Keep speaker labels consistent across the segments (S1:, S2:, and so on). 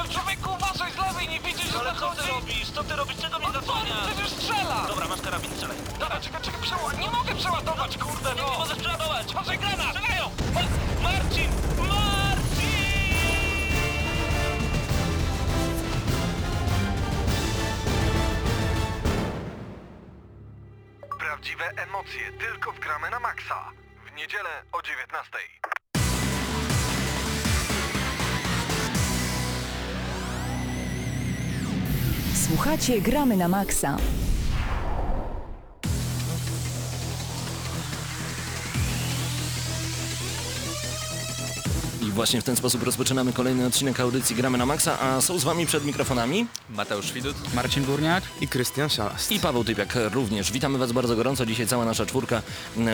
S1: No człowieku, uważaj z lewej, nie widzisz, że
S2: Ale co ty
S1: zachodzi?
S2: robisz? Co ty robisz? Czego mnie zasłaniasz?
S1: przecież strzela!
S2: Dobra, masz karabin, strzelaj.
S1: Dobra, czekaj, czekaj, przeładować. Nie mogę przeładować, kurde,
S2: Nie
S1: no!
S2: możesz przeładować!
S1: Uważaj, granat!
S2: Strzelają! Ma- Marcin! Marcin!
S3: Prawdziwe emocje tylko w gramy na maksa. W niedzielę o 19.
S4: Słuchacie Gramy na Maxa.
S5: I właśnie w ten sposób rozpoczynamy kolejny odcinek audycji Gramy na Maxa, a są z wami przed mikrofonami
S6: Mateusz Widut.
S7: Marcin Górniak.
S8: I Krystian Szalast.
S5: i Paweł Typiak również. Witamy was bardzo gorąco. Dzisiaj cała nasza czwórka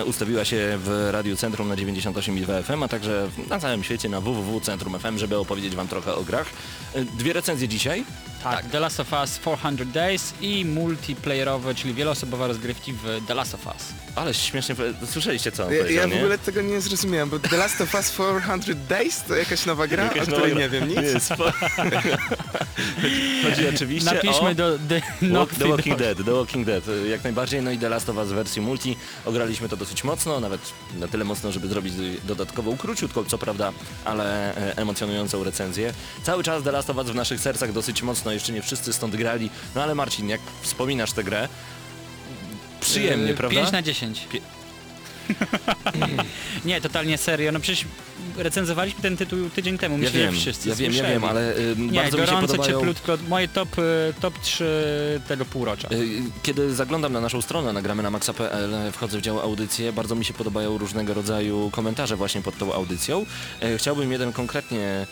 S5: ustawiła się w Radiu Centrum na 98,2 FM, a także na całym świecie na www.centrum.fm, żeby opowiedzieć wam trochę o grach. E, Dwie recenzje dzisiaj.
S7: Tak, The Last of Us 400 Days i multiplayerowe, czyli wieloosobowe rozgrywki w The Last of Us.
S5: Ale śmiesznie, słyszeliście co on
S8: Ja, ja w
S5: nie?
S8: ogóle tego nie zrozumiałem, bo The Last of Us 400 Days to jakaś nowa gra,
S5: Jakaś
S8: o
S5: nowa
S8: której
S5: gra.
S8: nie wiem nic.
S5: Nie, spo... Chodzi oczywiście
S7: Napiszmy
S5: o...
S7: do The,
S5: Walk, The Walking. Dead, The Walking Dead, jak najbardziej, no i The Last of Us w wersji multi. Ograliśmy to dosyć mocno, nawet na tyle mocno, żeby zrobić dodatkową, króciutką co prawda, ale e, emocjonującą recenzję. Cały czas The Last of Us w naszych sercach dosyć mocno, jeszcze nie wszyscy stąd grali, no ale Marcin, jak wspominasz tę grę, przyjemnie,
S7: Yy,
S5: prawda?
S7: 5 na 10. nie, totalnie serio. No przecież recenzowaliśmy ten tytuł tydzień temu.
S5: Ja
S7: Myślę, że
S5: wiem,
S7: wszyscy
S5: ja wiem, ja wiem, ale y,
S7: Nie,
S5: bardzo mi się
S7: gorąco,
S5: podobają...
S7: cieplutko. Moje top, y, top 3 tego półrocza.
S5: Y, Kiedy zaglądam na naszą stronę, nagramy na maxa.pl, wchodzę w dział audycje, bardzo mi się podobają różnego rodzaju komentarze właśnie pod tą audycją. Chciałbym jeden konkretnie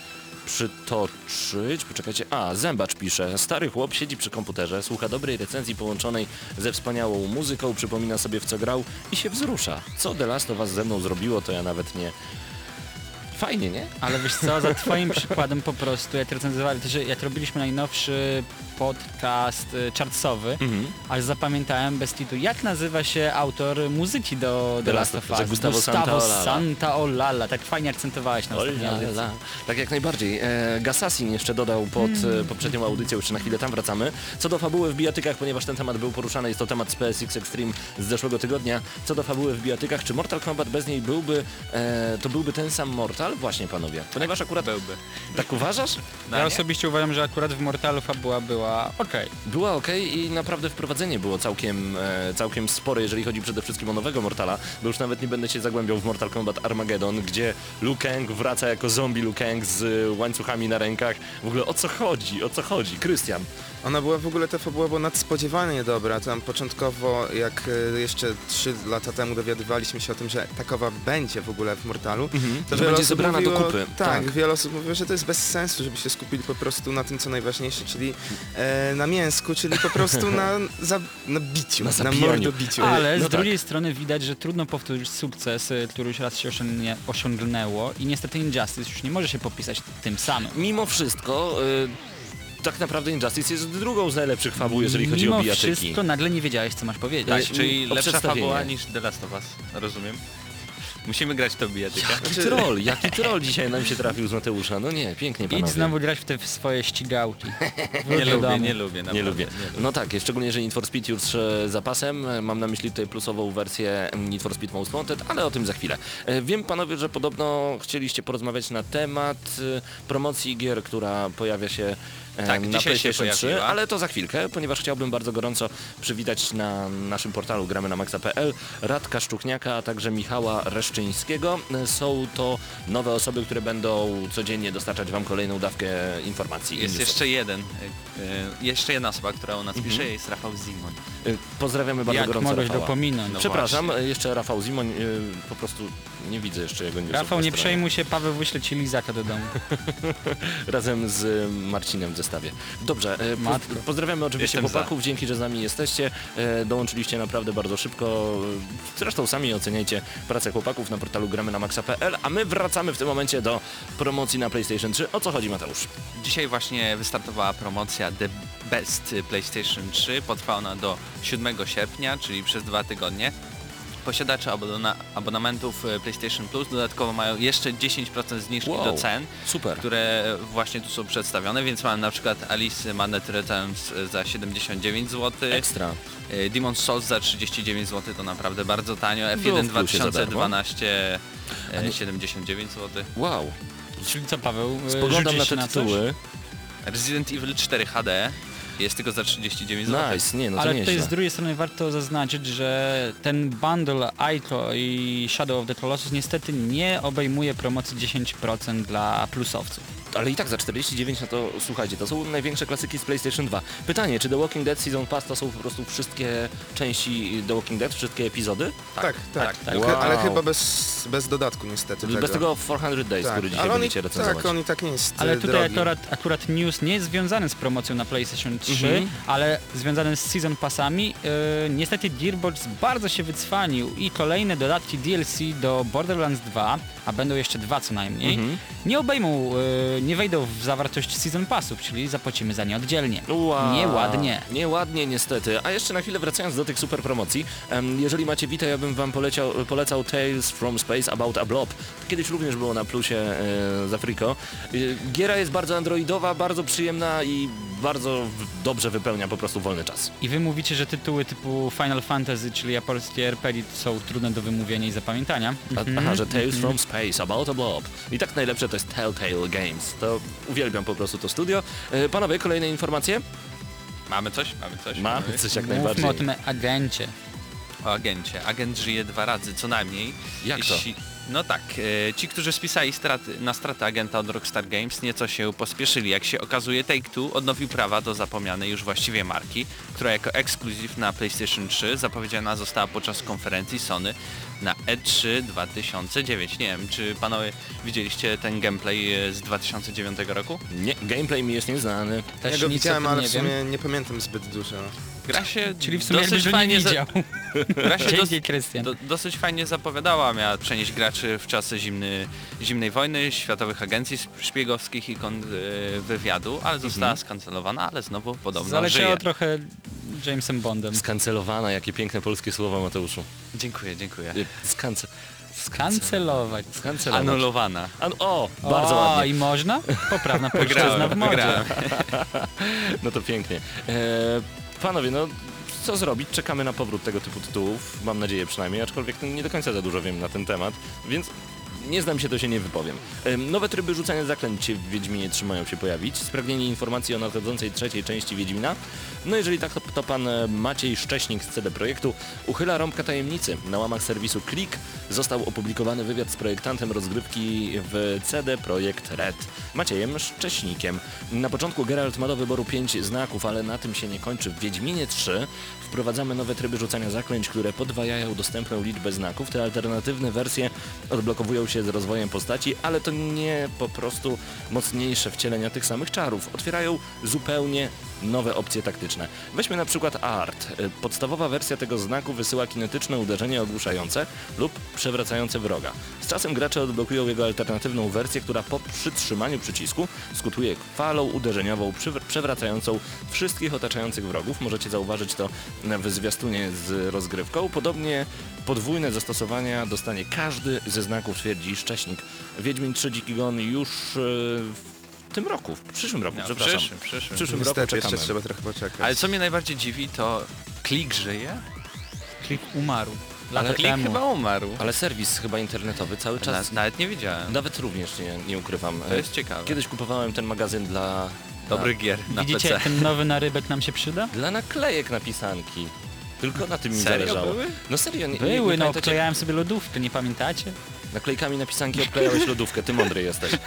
S5: przytoczyć. Poczekajcie. A, Zębacz pisze. Stary chłop siedzi przy komputerze, słucha dobrej recenzji połączonej ze wspaniałą muzyką, przypomina sobie w co grał i się wzrusza. Co The Last of Us ze mną zrobiło, to ja nawet nie... Fajnie, nie?
S7: Ale wiesz co, za twoim przykładem po prostu, jak recenzowali, to, że jak robiliśmy najnowszy podcast y, chartsowy,
S5: Mhm.
S7: ale zapamiętałem bez tytułu, jak nazywa się autor muzyki do The, Last of Us?
S5: że Gustavo Santaolalla.
S7: Santaolalla. Tak fajnie akcentowałeś na.
S5: Olala. Tak jak najbardziej. E, Gassassin jeszcze dodał pod e, poprzednią audycją, jeszcze na chwilę tam wracamy. Co do fabuły w bijatykach, ponieważ ten temat był poruszany, jest to temat z PSX Extreme z zeszłego tygodnia. Co do fabuły w bijatykach, czy Mortal Kombat bez niej byłby, e, to byłby ten sam Mortal? Właśnie panowie. Ponieważ akurat...
S6: Byłby.
S5: Tak uważasz?
S6: No
S7: Ja
S6: nie.
S7: osobiście uważam, że akurat w Mortalu fabuła była
S5: Była ok i naprawdę wprowadzenie było całkiem, e, całkiem spore, jeżeli chodzi przede wszystkim o nowego Mortala, bo już nawet nie będę się zagłębiał w Mortal Kombat Armageddon, gdzie Liu Kang wraca jako zombie Liu Kang z łańcuchami na rękach. W ogóle o co chodzi? O co chodzi? Krystian.
S8: Ona była w ogóle, ta fabuła była nadspodziewanie dobra. Tam początkowo, jak e, jeszcze 3 lata temu dowiadywaliśmy się o tym, że takowa będzie w ogóle w Mortalu, to
S5: Że
S8: wiele
S5: będzie
S8: osób
S5: zebrana do
S8: mówiło,
S5: kupy.
S8: Tak,
S5: Tak.
S8: wiele osób mówiło, że to jest bez sensu, żeby się skupili po prostu na tym, co najważniejsze, czyli e, na mięsku, czyli po prostu na, za, na biciu,
S5: Na
S8: na,
S5: zabijaniu.
S8: mordobiciu.
S7: Ale
S5: no
S7: z drugiej strony widać, że trudno powtórzyć sukces, y, który już raz się osiągnie, osiągnęło i niestety Injustice już nie może się popisać tym samym.
S5: Mimo wszystko, e, tak naprawdę Injustice jest drugą z najlepszych fabuł, jeżeli chodzi
S7: Mimo
S5: o bijatyki.
S7: wszystko nagle nie wiedziałeś, co masz powiedzieć.
S6: Tak, czyli
S5: o
S6: lepsza
S5: przedstawienie.
S6: fabuła niż The Last of Us. Rozumiem. Musimy grać w to bijatyka.
S5: Jaki troll, jaki troll dzisiaj nam się trafił z Mateusza. No nie, pięknie panowie.
S7: Idź znowu grać w te swoje ścigałki. Wróć
S6: Nie
S7: do
S6: lubię,
S7: domu.
S6: nie lubię.
S5: Nie
S6: naprawdę,
S5: lubię.
S6: lubię.
S5: No tak, szczególnie, że Need for Speed już e, zapasem. E, Mam na myśli tutaj plusową wersję mm, Need for Speed Most Wanted, ale o tym za chwilę. E, Wiem panowie, że podobno chcieliście porozmawiać na temat e, promocji gier, która pojawia się
S6: Tak,
S5: na
S6: dzisiaj się
S5: PlayStation 3,
S6: pojawiła.
S5: ale to za chwilkę, ponieważ chciałbym bardzo gorąco przywitać na naszym portalu gramy na maxa.pl Radka Szczukniaka, a także Michała Reszczyńskiego. E, Są to nowe osoby, które będą codziennie dostarczać wam kolejną dawkę informacji.
S6: Jest jeszcze jeden, y, y, jeszcze jedna osoba, która u nas pisze, jest Rafał Zimon.
S5: E, Pozdrawiamy bardzo
S7: Jak
S5: gorąco
S7: mogłeś
S5: Rafała.
S7: dopominąć?
S6: No
S5: Przepraszam,
S6: właśnie.
S5: e, jeszcze Rafał Zimoń, e, po prostu nie widzę jeszcze jego
S7: Rafał, nie przejmuj się, Paweł wyśle ci lizaka do domu.
S5: Razem z e, Marcinem w zestawie. Dobrze, e,
S7: Matko.
S5: po, pozdrawiamy oczywiście
S6: Jestem za.
S5: chłopaków, dzięki, że z nami jesteście. E, Dołączyliście naprawdę bardzo szybko. E, Zresztą sami oceniajcie pracę chłopaków na portalu gramy na maxa.pl, a my wracamy w tym momencie do promocji na PlayStation 3. O co chodzi Mateusz?
S6: Dzisiaj właśnie wystartowała promocja The Best PlayStation 3. Potrwa ona do 7 sierpnia, czyli przez dwa tygodnie. Posiadacze abona abonamentów e, PlayStation Plus dodatkowo mają jeszcze 10% zniżki
S5: Wow.
S6: do cen,
S5: Super.
S6: które właśnie tu są przedstawione, więc mamy na przykład Alice Manette Returns e, za 79 zł,
S5: Ekstra.
S6: e, Demon's Souls za 39 zł, to naprawdę bardzo tanio,
S5: Było
S6: F1
S5: w plusie za darmo.
S6: 2012
S5: A nie-
S6: e, 79 zł.
S5: Wow.
S7: Czyli co Paweł,
S5: Spoglądam na te tytuły.
S6: Resident Evil 4 HD jest tylko za 39 zł.
S5: Nice, nie no to
S7: Ale
S5: nieźle.
S7: tutaj z drugiej strony warto zaznaczyć, że ten bundle Aiko i Shadow of the Colossus niestety nie obejmuje promocji 10% dla plusowców.
S5: Ale i tak za 49, no to słuchajcie, to są największe klasyki z PlayStation 2. Pytanie, czy The Walking Dead Season Pass to są po prostu wszystkie części The Walking Dead, wszystkie epizody?
S8: Tak, tak.
S7: tak.
S8: Ch- Ale
S5: Wow.
S8: chyba bez, bez dodatku niestety
S5: Bez tego 400 Days,
S8: tak.
S5: który dzisiaj
S8: Ale
S5: będziecie recenzować.
S8: Tak, on i tak nie jest
S7: Ale
S8: e,
S7: tutaj
S8: drogi.
S7: akurat, akurat news nie jest związany z promocją na PlayStation 3,
S5: Mhm.
S7: ale związany z Season Passami. Yy, niestety Gearbox bardzo się wycwanił i kolejne dodatki DLC do Borderlands 2, a będą jeszcze dwa co najmniej,
S5: Mhm.
S7: nie obejmą, yy, nie wejdą w zawartość Season Passów, czyli zapłacimy za nie oddzielnie.
S5: Wow.
S7: Nieładnie.
S5: Nieładnie niestety. A jeszcze na chwilę wracając do tych super promocji, jeżeli macie Vita, ja bym wam poleciał, polecał Tales from Space About a Blob. Kiedyś również było na plusie e, z Afriko. E, giera jest bardzo androidowa, bardzo przyjemna i bardzo dobrze wypełnia po prostu wolny czas.
S7: I wy mówicie, że tytuły typu Final Fantasy, czyli japońskie RPG są trudne do wymówienia i zapamiętania.
S5: A,
S7: Mhm.
S5: Aha, że Tales from Space About a Blob. I tak najlepsze to jest Telltale Games. To uwielbiam po prostu to studio. E, panowie, kolejne informacje?
S6: Mamy coś? Mamy coś?
S5: Mamy coś jak
S7: Mówmy
S5: najbardziej.
S7: o tym agencie.
S6: O agencie. Agent żyje dwa razy co najmniej.
S5: Jak to?
S6: Jeśli- No tak, e, ci, którzy spisali straty, na stratę agenta od Rockstar Games nieco się pospieszyli. Jak się okazuje, Take-Two odnowił prawa do zapomnianej już właściwie marki, która jako ekskluzyw na PlayStation 3 zapowiedziana została podczas konferencji Sony na E3 2009. Nie wiem, czy panowie widzieliście ten gameplay e, z 2009 roku?
S5: Nie, gameplay mi jest nieznany.
S7: Też
S8: Ja go widziałem, ale
S7: nie
S8: w
S7: wiem.
S8: sumie nie pamiętam zbyt dużo.
S6: Gra się
S7: Czyli w sumie
S6: dosyć fajnie za-
S7: widział.
S6: Gra się dos-
S7: Krystian.
S6: Do, dosyć fajnie zapowiadała, miała przenieść graczy w czasy zimny, zimnej wojny, światowych agencji szpiegowskich i e, wywiadu, ale została skancelowana, ale znowu podobno
S7: Zaleciało
S6: żyje.
S7: trochę Jamesem Bondem.
S5: Skancelowana, jakie piękne polskie słowa Mateuszu.
S6: Dziękuję, dziękuję.
S5: Y, Skance...
S7: Kancelować.
S5: Skancelować.
S6: Anulowana.
S5: An o, bardzo
S7: o,
S5: ładnie.
S7: i można? Poprawna polszczyzna w modzie.
S5: No to pięknie. E, panowie, no co zrobić? Czekamy na powrót tego typu tytułów, mam nadzieję przynajmniej, aczkolwiek nie do końca za dużo wiem na ten temat, więc nie znam się, to się nie wypowiem. Nowe tryby rzucania zaklęć w Wiedźminie 3 mają się pojawić, spragnienie informacji o nadchodzącej trzeciej części Wiedźmina. No jeżeli tak, to, to pan e, Maciej Szcześnik z CD Projektu uchyla rąbka tajemnicy. Na łamach serwisu Klik został opublikowany wywiad z projektantem rozgrywki w CD Projekt Red, Maciejem Szcześnikiem. Na początku Geralt ma do wyboru 5 znaków, ale na tym się nie kończy. W Wiedźminie 3 wprowadzamy nowe tryby rzucania zaklęć, które podwajają dostępną liczbę znaków. Te alternatywne wersje odblokowują się z rozwojem postaci, ale to nie po prostu mocniejsze wcielenia tych samych czarów. Otwierają zupełnie nowe opcje taktyczne. Weźmy na przykład Art. Podstawowa wersja tego znaku wysyła kinetyczne uderzenie ogłuszające lub przewracające wroga. Z czasem gracze odblokują jego alternatywną wersję, która po przytrzymaniu przycisku skutuje falą uderzeniową przewracającą wszystkich otaczających wrogów. Możecie zauważyć to w zwiastunie z rozgrywką. Podobnie podwójne zastosowania dostanie każdy ze znaków, twierdzi Szcześnik. Wiedźmin 3 Dziki Gon już y, w tym roku, w przyszłym roku,
S6: No,
S5: przepraszam.
S6: przyszłym, przyszłym.
S5: W przyszłym roku
S8: Niestety,
S5: czekamy.
S8: jeszcze trzeba trochę poczekać.
S6: Ale co mnie najbardziej dziwi, to Klik żyje?
S7: Klik umarł. Lata
S5: Ale
S6: Klik
S7: temu.
S6: chyba umarł.
S5: Ale serwis chyba internetowy cały czas,
S6: nawet nie widziałem.
S5: nawet również nie, nie ukrywam.
S6: To jest ciekawe.
S5: Kiedyś kupowałem ten magazyn dla...
S6: Dobrych gier na
S7: Widzicie,
S6: PC.
S7: jak ten nowy narybek nam się przyda?
S5: Dla naklejek na pisanki. Tylko na tym mi
S6: Serio
S5: zależało.
S6: były?
S5: No serio, nie, nie,
S7: Były,
S5: nie
S7: no
S5: pamiętacie?
S7: obklejałem sobie lodówkę, nie pamiętacie?
S5: Naklejkami na pisanki obklejałeś lodówkę, ty mądry jesteś.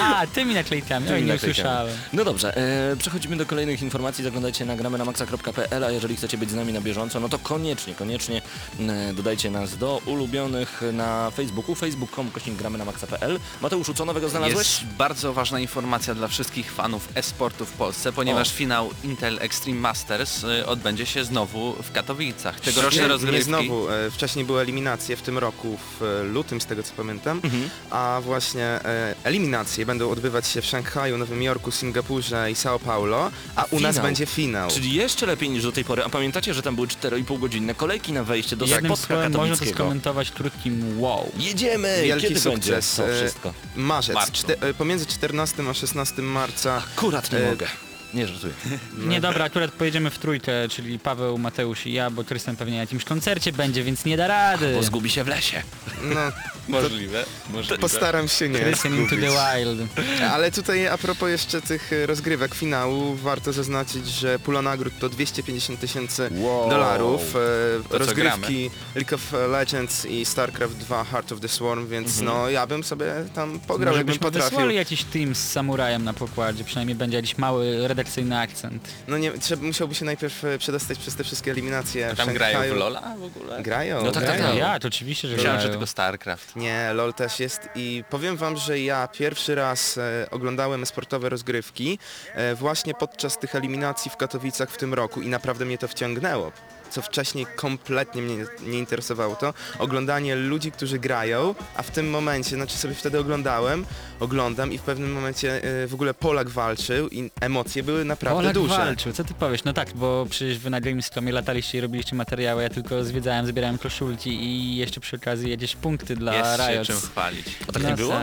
S7: A, tymi naklejkami,
S5: Tymi
S7: nie
S5: naklejkami.
S7: usłyszałem.
S5: No dobrze, e, przechodzimy do kolejnych informacji, zaglądajcie na gramy na maxa.pl, a jeżeli chcecie być z nami na bieżąco, no to koniecznie, koniecznie e, dodajcie nas do ulubionych na Facebooku, facebook.com kośnik gramy na maxa.pl. Mateuszu, co nowego znalazłeś?
S6: Jest bardzo ważna informacja dla wszystkich fanów e-sportu w Polsce, ponieważ
S5: O.
S6: finał Intel Extreme Masters y, odbędzie się znowu w Katowicach. Tegoroczne
S8: nie,
S6: rozgrywki...
S8: nie znowu, e, wcześniej były eliminacje w tym roku roku w e, lutym, z tego co pamiętam,
S5: Mhm.
S8: a właśnie e, eliminacje będą odbywać się w Szanghaju, Nowym Jorku, Singapurze i São Paulo, a u nas
S5: Finał.
S8: będzie finał.
S5: Czyli jeszcze lepiej niż do tej pory. A pamiętacie, że tam były 4,5 godzinne kolejki na wejście do
S7: Jednym
S5: spotka
S7: słowem można to skomentować krótkim wow.
S5: Jedziemy!
S8: Wielki
S5: Kiedy
S8: sukces.
S5: będzie to
S8: E,
S5: wszystko?
S8: Marzec,
S6: Marcu.
S8: czte, e, pomiędzy 14 a 16 marca.
S5: Akurat nie
S8: e,
S5: mogę. Nie żartuję.
S7: Nie dobra, akurat pojedziemy w trójkę, czyli Paweł, Mateusz i ja, bo Krystian pewnie na jakimś koncercie będzie, więc nie da rady.
S5: Bo zgubi się w lesie.
S8: No,
S6: Możliwe, możliwe.
S8: postaram się nie
S7: Krystian into
S8: zgubić.
S7: the wild.
S8: Ale tutaj a propos jeszcze tych e, rozgrywek finału, warto zaznaczyć, że pula nagród to 250 tysięcy
S5: Wow.
S8: dolarów. E,
S6: co
S8: rozgrywki League of Legends i StarCraft 2 Heart of the Swarm, więc no ja bym sobie tam pograł,
S7: Może
S8: jakbym
S7: byśmy
S8: potrafił.
S7: wysłali jakiś team z samurajem na pokładzie, przynajmniej będzie jakiś mały redakcyjny akcent.
S8: No nie, trzeba, musiałby się najpierw e, przedostać przez te wszystkie eliminacje w
S6: Tam grają w
S8: Szanghaju.
S6: Lola w ogóle?
S8: Grają,
S5: No tak, tak,
S8: grają.
S5: tak.
S7: Ja, to oczywiście, że
S6: Myślałem, że
S7: grają.
S6: tylko StarCraft.
S8: Nie, LOL też jest i powiem wam, że ja pierwszy raz e, oglądałem sportowe rozgrywki e, właśnie podczas tych eliminacji w Katowicach w tym roku i naprawdę mnie to wciągnęło. Co wcześniej kompletnie mnie nie interesowało to, oglądanie ludzi, którzy grają, a w tym momencie, znaczy sobie wtedy oglądałem, oglądam i w pewnym momencie e, w ogóle Polak walczył i emocje były naprawdę
S7: Polak
S8: duże.
S7: walczył, co ty powiesz? No tak, bo przecież wy na Gamescomie lataliście i robiliście materiały, ja tylko zwiedzałem, zbierałem koszulki i jeszcze przy okazji jedziesz punkty dla
S6: Jest się
S7: Riot.
S6: czym chwalić.
S5: A tak
S7: No
S5: nie było?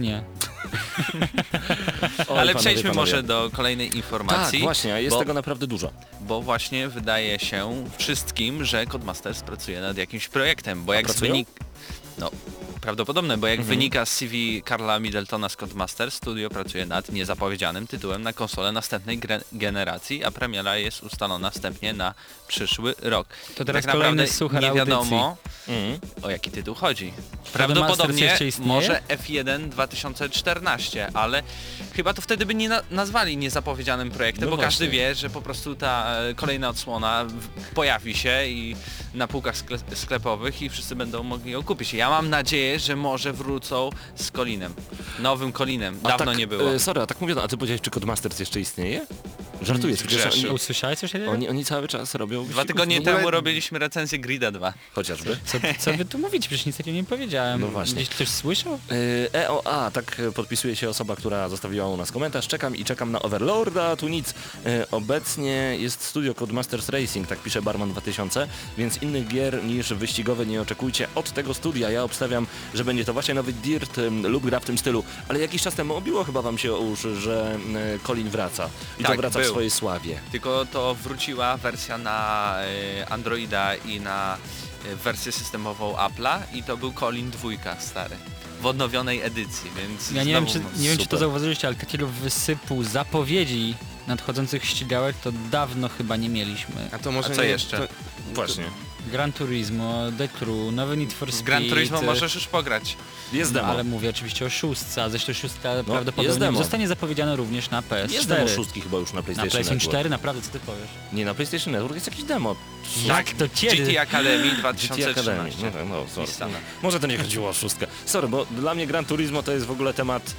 S7: Tak. Nie.
S5: Oj,
S6: Ale przejdźmy
S5: panowie.
S6: może do kolejnej
S5: Tak,
S6: informacji.
S5: właśnie, a jest
S6: bo,
S5: tego naprawdę dużo.
S6: bo właśnie wydaje się wszystkim, że Codemasters pracuje nad jakimś projektem, bo jak z
S5: pracują?
S6: wynik... No, prawdopodobne, bo jak
S5: Mhm.
S6: wynika z CV Karla Middletona z Codemasters, studio pracuje nad niezapowiedzianym tytułem na konsolę następnej generacji, a premiera jest ustalona wstępnie na przyszły rok.
S7: To teraz
S6: tak
S7: kolejny suchar
S6: nie wiadomo,
S5: Mhm.
S6: o jaki tytuł chodzi. Prawdopodobnie może F1 2014, ale chyba to wtedy by nie na nazwali niezapowiedzianym projektem,
S5: No
S6: bo każdy
S5: właśnie.
S6: wie, że po prostu ta e, kolejna odsłona pojawi się i na półkach skle sklepowych i wszyscy będą mogli ją kupić. Ja mam nadzieję, że może wrócą z Colinem. Nowym Colinem. Dawno
S5: tak,
S6: nie było.
S5: E, sorry, a tak mówię, a ty powiedziałeś, czy Codemasters jeszcze istnieje? Żartuję, przecież oni,
S7: Usłyszałeś coś takiego?
S5: oni, oni cały czas robią
S6: Dwa
S5: wyścigów
S6: tygodnie temu robiliśmy recenzję Grida 2.
S5: Chociażby.
S7: Co, co wy tu mówicie? Przecież nic takiego nie powiedziałem.
S5: No właśnie.
S7: Gdzieś ktoś słyszał?
S5: E, EOA, tak e, podpisuje się osoba, która zostawiła u nas komentarz. Czekam i czekam na Overlorda, tu nic. E, Obecnie jest studio Codemasters Racing, tak pisze Barman 2000, więc innych gier niż wyścigowe nie oczekujcie od tego studia. Ja obstawiam, że będzie to właśnie nowy Dirt em, lub gra w tym stylu, ale jakiś czas temu obiło chyba wam się o uszy, że e, Colin wraca. I to
S6: Tak,
S5: wraca w
S6: był.
S5: swojej sławie.
S6: Tylko to wróciła wersja na e, Androida i na e, wersję systemową Apple'a i to był Colin 2 stary. W odnowionej edycji, więc
S7: Ja nie wiem, czy, nie wiem, czy to zauważyliście, ale takiego wysypu zapowiedzi nadchodzących ścigałek to dawno chyba nie mieliśmy.
S8: A to może
S6: A co
S8: nie,
S6: jeszcze?
S8: To,
S5: Właśnie.
S7: Gran Turismo, The Crew, nowy Need for
S6: Z
S7: Speed.
S6: Gran Turismo
S7: y,
S6: możesz już pograć.
S5: Jest
S7: no,
S5: demo.
S7: ale mówię oczywiście o szóstce, a zresztą szóstka
S5: jest
S7: prawdopodobnie
S5: demo.
S7: zostanie zapowiedziana również na PS4.
S5: Jest demo szóstki chyba już na
S7: na
S5: PlayStation,
S7: PlayStation
S5: Network.
S7: 4, naprawdę, co ty powiesz?
S5: Nie, na PlayStation Network jest jakiś demo.
S7: Jak to kiedy?
S6: GT Academy
S5: GT Academy.
S6: 2013.
S5: No, tak, no, sorry.
S6: Pisane.
S5: Może to nie chodziło o szóstkę. Sorry, bo dla mnie Gran Turismo to jest w ogóle temat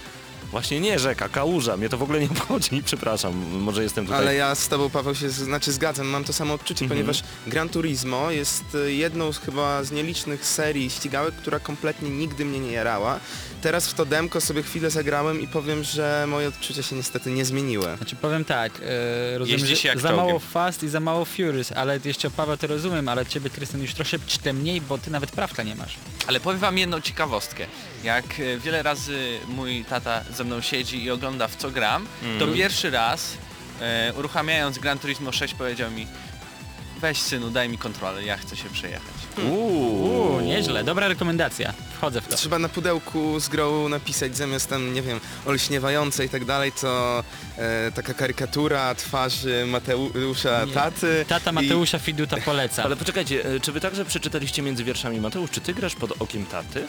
S5: właśnie nie rzeka, kałuża. Mnie to w ogóle nie obchodzi, przepraszam. Może jestem tutaj...
S8: Ale ja z tobą, Paweł, się znaczy zgadzam, mam to samo odczucie,
S5: Mhm.
S8: ponieważ Gran Turismo jest e, jedną z chyba z nielicznych serii ścigałek, która kompletnie nigdy mnie nie jarała. Teraz w to demko sobie chwilę zagrałem i powiem, że moje odczucia się niestety nie zmieniły.
S7: Znaczy powiem tak, e, rozumiem,
S6: Jeździ się
S7: że
S6: jak
S7: za
S6: czołgiem.
S7: mało Fast i za mało Furious, ale jeszcze Paweł to rozumiem, ale ciebie Krystian już troszeczkę mniej, bo ty nawet prawka nie masz.
S6: Ale powiem wam jedną ciekawostkę. Jak e, wiele razy mój tata ze mną siedzi i ogląda w co gram, to pierwszy raz e, uruchamiając Gran Turismo 6 powiedział mi weź synu, daj mi kontrolę, ja chcę się przejechać.
S7: Uuu, nieźle, dobra rekomendacja. Wchodzę w to.
S8: Trzeba na pudełku z grą napisać zamiast tam, nie wiem, olśniewające i tak dalej, to e, taka karykatura twarzy Mateusza
S7: Nie.
S8: taty.
S7: Tata
S8: i-
S7: Mateusza Fiduta poleca.
S5: Ale poczekajcie, e, czy wy także przeczytaliście między wierszami Mateusz, czy ty grasz pod okiem taty?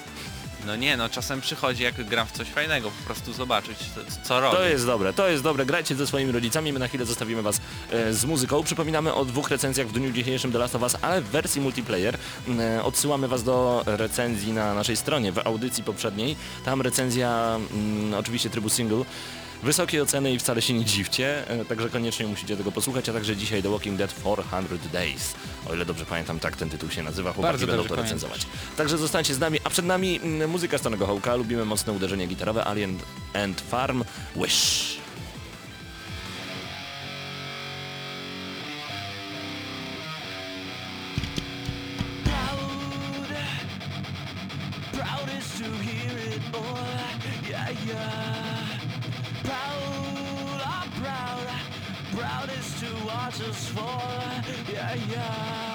S6: No nie, no czasem przychodzi jak gram w coś fajnego, po prostu zobaczyć co, robi.
S5: To jest dobre, to jest dobre. Grajcie ze swoimi rodzicami, my na chwilę zostawimy was e, z muzyką. Przypominamy o dwóch recenzjach w dniu dzisiejszym The Last of Us, ale w wersji multiplayer. E, odsyłamy was do recenzji na naszej stronie, w audycji poprzedniej. Tam recenzja, mm, oczywiście trybu single. Wysokie oceny i wcale się nie dziwcie, e, także koniecznie musicie tego posłuchać, a także dzisiaj The Walking Dead 400 Days. O ile dobrze pamiętam, tak ten tytuł się nazywa, chłopaki
S7: Bardzo
S5: będą to recenzować. Także zostańcie z nami, a przed nami mm, muzyka Stanego Hołka, lubimy mocne uderzenie gitarowe, Alien and Farm, Wish.
S2: Proudest to hear it all, yeah, yeah. To watch us fall, yeah, yeah.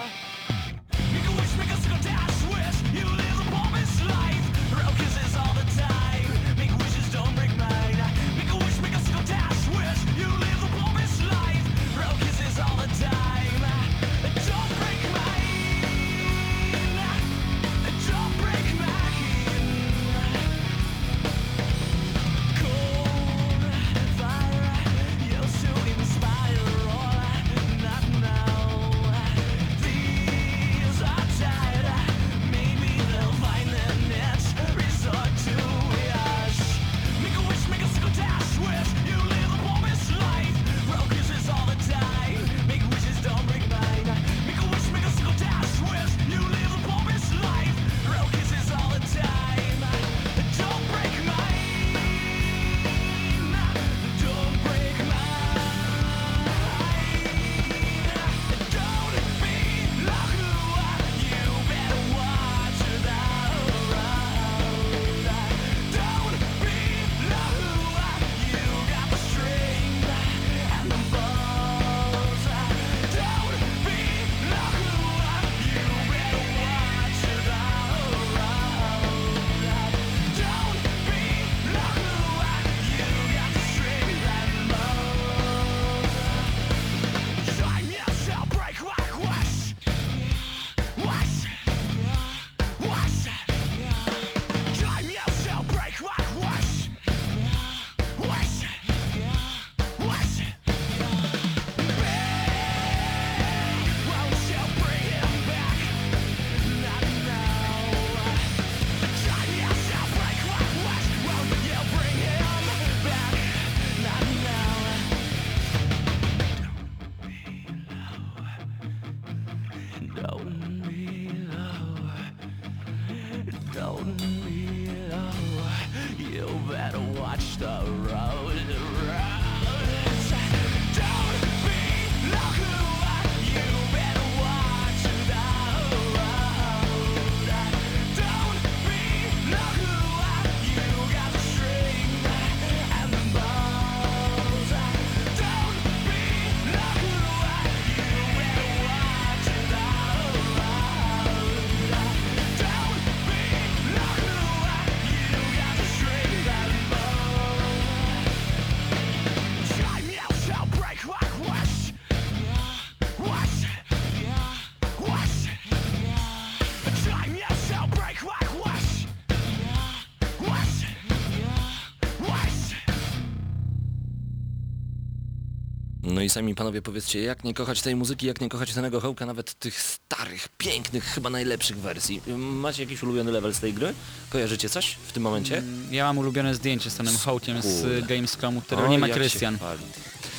S5: I sami panowie powiedzcie, jak nie kochać tej muzyki, jak nie kochać Stanego Hołka, nawet tych starych, pięknych, chyba najlepszych wersji. Macie jakiś ulubiony level z tej gry? Kojarzycie coś w tym momencie?
S7: Ja mam ulubione zdjęcie z Tonym Hołkiem z Gamescomu, którego nie ma Krystian.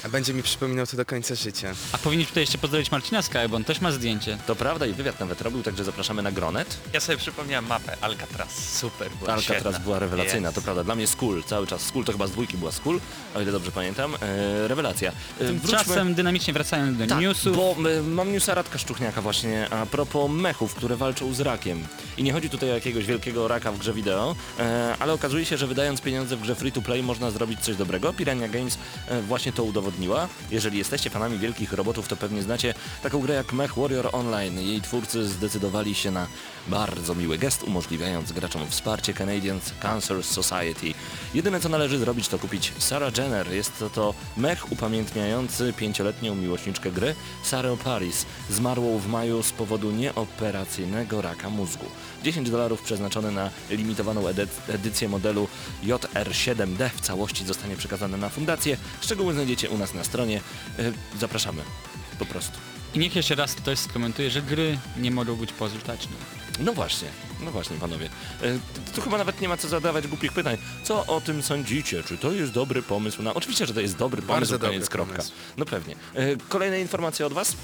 S8: A będzie mi przypominał to do końca życia.
S7: A powinniśmy tutaj jeszcze pozdrowić Marcina Sky, bo on też ma zdjęcie.
S5: To prawda i wywiad nawet robił, także zapraszamy na Gronet.
S6: Ja sobie przypomniałem mapę Alcatraz. Super, była
S5: Alcatraz
S6: świetna.
S5: była rewelacyjna,
S6: Jest.
S5: to prawda. Dla mnie Skull, cały czas Skull, to chyba z dwójki była Skull, o ile dobrze pamiętam. E, rewelacja. E,
S7: Tymczasem dynamicznie wracając do
S5: Tak,
S7: newsów.
S5: bo y, mam newsa Radka Szczuchniaka właśnie a propos mechów, które walczą z rakiem. I nie chodzi tutaj o jakiegoś wielkiego raka w grze wideo, e, ale okazuje się, że wydając pieniądze w grze free to play można zrobić coś dobrego. Piranha Games e, właśnie to udowodniła. Jeżeli jesteście fanami wielkich robotów, to pewnie znacie taką grę jak Mech Warrior Online. Jej twórcy zdecydowali się na bardzo miły gest, umożliwiając graczom wsparcie Canadian Cancer Society. Jedyne co należy zrobić to kupić Sarah Jenner. Jest to, to mech upamiętniający pięcioletnią miłośniczkę gry Sarah Paris, zmarłą w maju z powodu nieoperacyjnego raka mózgu. 10 dolarów przeznaczone na limitowaną edy- edycję modelu JR7D w całości zostanie przekazane na fundację. Szczegóły znajdziecie u nas na stronie. E, Zapraszamy. Po prostu.
S7: I niech jeszcze raz ktoś skomentuje, że gry nie mogą być pożyteczne.
S5: No właśnie, no właśnie panowie. E, Tu chyba nawet nie ma co zadawać głupich pytań. Co o tym sądzicie? Czy to jest dobry pomysł na... Oczywiście, że to jest dobry pomysł,
S8: Bardzo
S5: koniec,
S8: dobry
S5: kropka.
S8: pomysł.
S5: No pewnie. E, Kolejne informacje od was?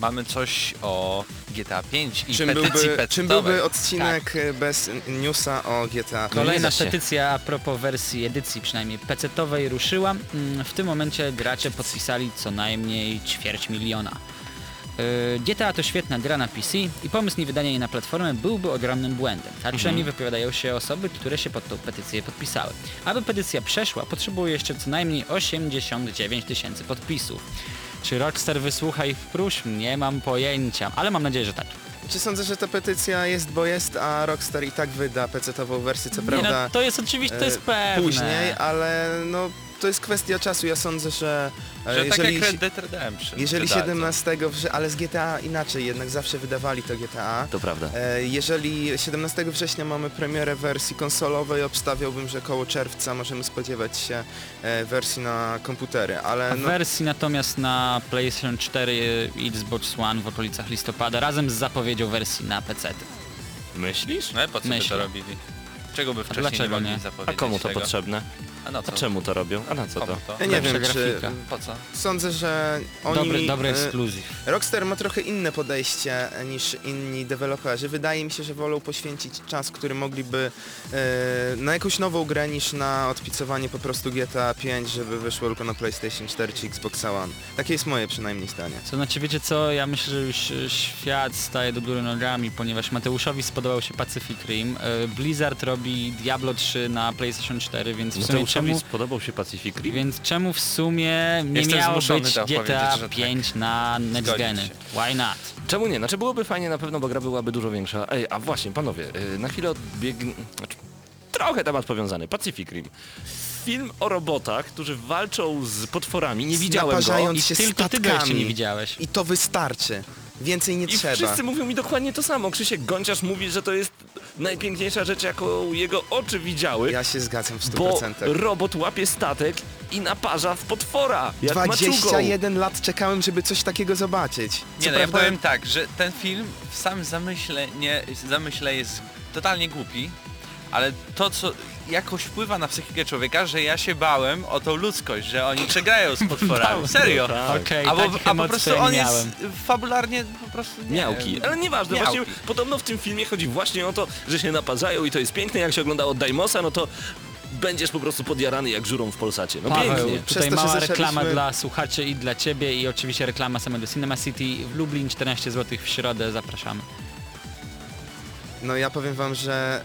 S6: Mamy coś o GTA 5 i
S8: Czym
S6: petycji
S8: byłby, czym byłby odcinek e, bez newsa o GTA?
S7: Kolejna
S5: da się.
S7: petycja a propos wersji edycji przynajmniej pecetowej ruszyła. Mm, W tym momencie gracze podpisali co najmniej ćwierć miliona. Yy, GTA to świetna gra na PC i pomysł niewydania jej na platformę byłby ogromnym błędem. Tak przynajmniej wypowiadają się osoby, które się pod tą petycję podpisały. Aby petycja przeszła, potrzebuje jeszcze co najmniej 89 tysięcy podpisów. Czy Rockstar wysłucha ich próśb? Nie mam pojęcia, ale mam nadzieję, że tak.
S8: Czy sądzę, że ta petycja jest, bo jest, a Rockstar i tak wyda PC-ową wersję, co
S7: Nie,
S8: prawda
S7: no, to jest oczywiście, to jest
S8: e,
S7: pewne.
S8: później, ale no to jest kwestia czasu. Ja sądzę, że, e,
S6: Że tak
S8: jeżeli,
S6: jak Red Dead Redemption.
S8: jeżeli
S6: czy Dalton.
S8: 17 września, ale z GTA inaczej, jednak zawsze wydawali to GTA.
S5: To prawda.
S8: E, Jeżeli 17 września mamy premierę wersji konsolowej, obstawiałbym, że koło czerwca możemy spodziewać się e, wersji na komputery, ale
S7: A
S8: no,
S7: wersji natomiast na PlayStation 4 i Xbox One w okolicach listopada razem z zapowiedzią wersji na PC.
S5: Myślisz?
S6: No i po co by
S7: Myślę.
S6: to robili? Czego by wcześniej
S7: dlaczego
S6: nie mogli
S7: nie?
S5: A
S6: zapowiedzieć
S5: komu to
S6: tego?
S5: potrzebne?
S6: A no
S5: A
S6: co?
S5: czemu to robią? A na co
S6: Komu
S5: to?
S6: to?
S8: ja nie
S7: lepsza
S8: wiem, czy...
S7: grafika.
S6: Po co?
S8: Sądzę, że oni...
S7: Dobry, dobry
S8: e,
S7: ekskluzyw.
S8: Rockstar ma trochę inne podejście niż inni deweloperzy. Wydaje mi się, że wolą poświęcić czas, który mogliby e, na jakąś nową grę niż na odpicowanie po prostu GTA 5, żeby wyszło tylko na PlayStation 4 czy Xbox One. Takie jest moje przynajmniej zdanie.
S7: To znaczy, wiecie co, ja myślę, że już e, świat staje do góry nogami, ponieważ Mateuszowi spodobał się Pacific Rim, e, Blizzard robi Diablo 3 na PlayStation 4, więc w
S5: No
S7: sumie czemu,
S5: spodobał się Pacific Rim?
S7: więc czemu w sumie nie
S6: Jestem
S7: miało być
S6: to
S7: GTA
S6: tak.
S7: 5 na next geny? Why not?
S5: Czemu nie? Znaczy byłoby fajnie na pewno, bo gra byłaby dużo większa. Ej, a właśnie, panowie, yy, na chwilę odbiegn... Znaczy, trochę temat powiązany. Pacific Rim. Film o robotach, którzy walczą z potworami. Nie widziałem go.
S7: I
S8: się
S7: tylko ty go jeszcze nie widziałeś.
S8: I to wystarczy. Więcej nie
S5: I
S8: trzeba.
S5: wszyscy mówią mi dokładnie to samo. Krzysiek Gonciarz mówi, że to jest najpiękniejsza rzecz, jaką jego oczy widziały.
S8: Ja się zgadzam w
S5: Bo
S8: 100%.
S5: robot łapie statek i naparza w potwora. Jak maczugą.
S8: 21 lat czekałem, żeby coś takiego zobaczyć. Co
S6: Nie no, ja powiem tak, że ten film w samym zamyśle, nie, zamyśle jest totalnie głupi, ale to co jakoś wpływa na psychikę człowieka, że ja się bałem o tą ludzkość, że oni przegrają z potworami. Serio.
S5: Tak.
S7: Okej,
S6: A, bo,
S7: takich
S6: a po
S7: emocji
S6: prostu
S7: ja
S6: on jest
S7: miałem.
S6: fabularnie po prostu nie
S5: Miałki, ale nieważne,
S6: Miałki.
S5: właśnie podobno w tym filmie chodzi właśnie o to, że się naparzają i to jest piękne, jak się oglądało Daimosa, no to będziesz po prostu podjarany jak żurą w Polsacie. No
S7: Paweł,
S5: pięknie.
S8: Przez
S7: tutaj
S8: to,
S7: mała
S8: zaczęliśmy-
S7: reklama dla słuchaczy i dla ciebie i oczywiście reklama samego Cinema City w Lublin 14 zł w środę, zapraszamy.
S8: No ja powiem wam, że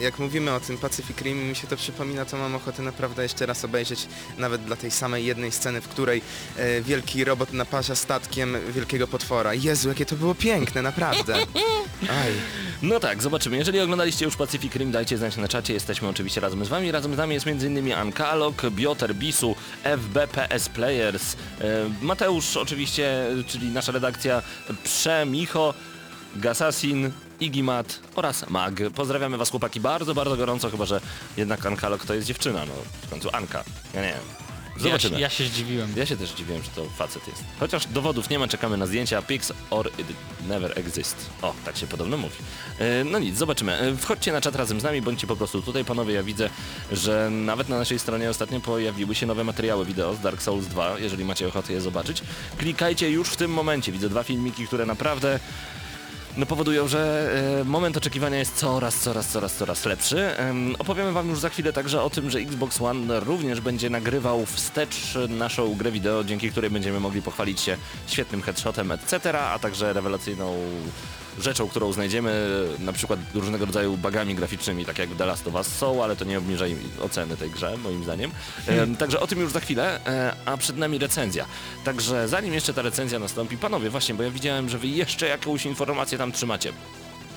S8: jak mówimy o tym Pacific Rim, mi się to przypomina, to mam ochotę naprawdę jeszcze raz obejrzeć, nawet dla tej samej jednej sceny, w której e, wielki robot naparza statkiem wielkiego potwora. Jezu, jakie to było piękne, naprawdę. Aj.
S5: No tak, zobaczymy. Jeżeli oglądaliście już Pacific Rim, dajcie znać na czacie, jesteśmy oczywiście razem z wami. Razem z nami jest m.in. Ankalog, Bioter, Bisu, FBPS Players, e, Mateusz oczywiście, czyli nasza redakcja, Przemicho, Gasasin, Igimat oraz Mag. Pozdrawiamy was chłopaki bardzo, bardzo gorąco, chyba że jednak Ankalog to jest dziewczyna, no w końcu Anka. Ja nie wiem.
S7: Ja,
S5: Zobaczymy.
S7: się- ja się zdziwiłem.
S5: Ja się też dziwiłem, że to facet jest. Chociaż dowodów nie ma, czekamy na zdjęcia Pics or it never exist. O, tak się podobno mówi. E, No nic, zobaczymy. E, Wchodźcie na czat razem z nami, bądźcie po prostu tutaj, panowie. Ja widzę, że nawet na naszej stronie ostatnio pojawiły się nowe materiały wideo z Dark Souls 2, jeżeli macie ochotę je zobaczyć. Klikajcie już w tym momencie. Widzę dwa filmiki, które naprawdę no powodują, że e, moment oczekiwania jest coraz, coraz, coraz, coraz lepszy. Em, opowiemy wam już za chwilę także o tym, że Xbox One również będzie nagrywał wstecz naszą grę wideo, dzięki której będziemy mogli pochwalić się świetnym headshotem, etc., a także rewelacyjną rzeczą, którą znajdziemy, na przykład różnego rodzaju bagami graficznymi, tak jak w The Last of Us są, ale to nie obniża im oceny tej grze, moim zdaniem. Em, Także o tym już za chwilę, e, a przed nami recenzja. Także zanim jeszcze ta recenzja nastąpi, panowie, właśnie, bo ja widziałem, że wy jeszcze jakąś informację tam trzymacie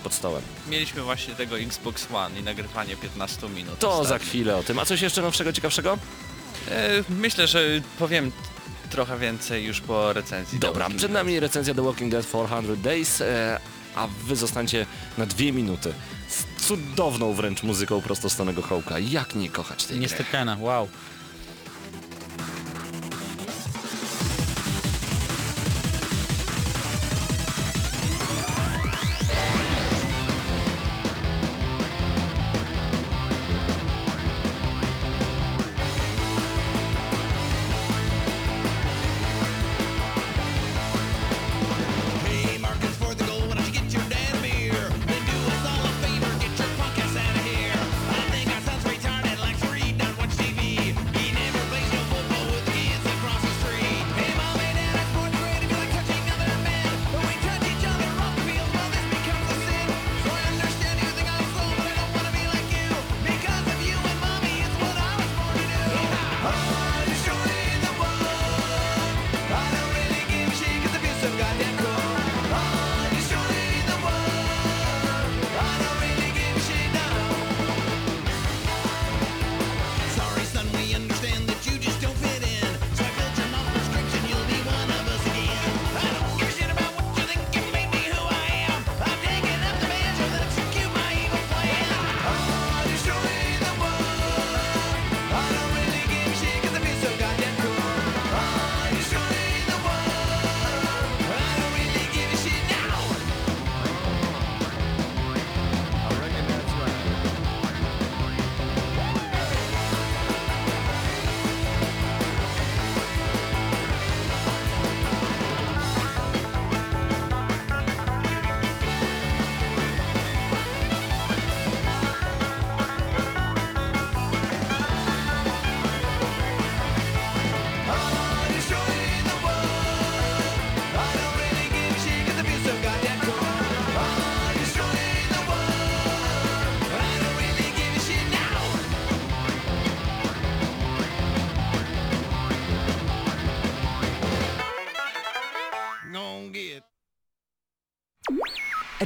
S5: pod stołem.
S6: Mieliśmy właśnie tego Xbox One i nagrywanie 15 minut.
S5: To za
S6: ostatnio.
S5: chwilę o tym. A coś jeszcze nowszego, ciekawszego?
S6: E, myślę, że powiem trochę więcej już po recenzji.
S5: Dobra, przed nami recenzja The Walking Dead 400 Days, e, a wy zostańcie na dwie minuty z cudowną wręcz muzyką prosto z Hołka. Jak nie kochać tej gry?
S7: Niestety, wow.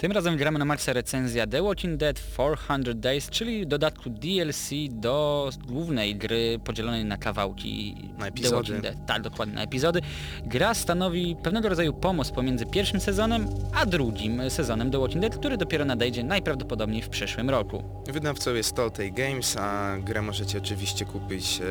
S7: Tym razem gramy na maksa recenzja The Walking Dead 400 Days, czyli dodatku DLC do głównej gry podzielonej na kawałki
S8: Na
S7: The
S8: epizody.
S7: Walking Dead. Tak, dokładnie, na epizody. Gra stanowi pewnego rodzaju pomost pomiędzy pierwszym sezonem a drugim sezonem The Walking Dead, który dopiero nadejdzie najprawdopodobniej w przyszłym roku.
S8: Wydawcą jest Telltale Games, a grę możecie oczywiście kupić e,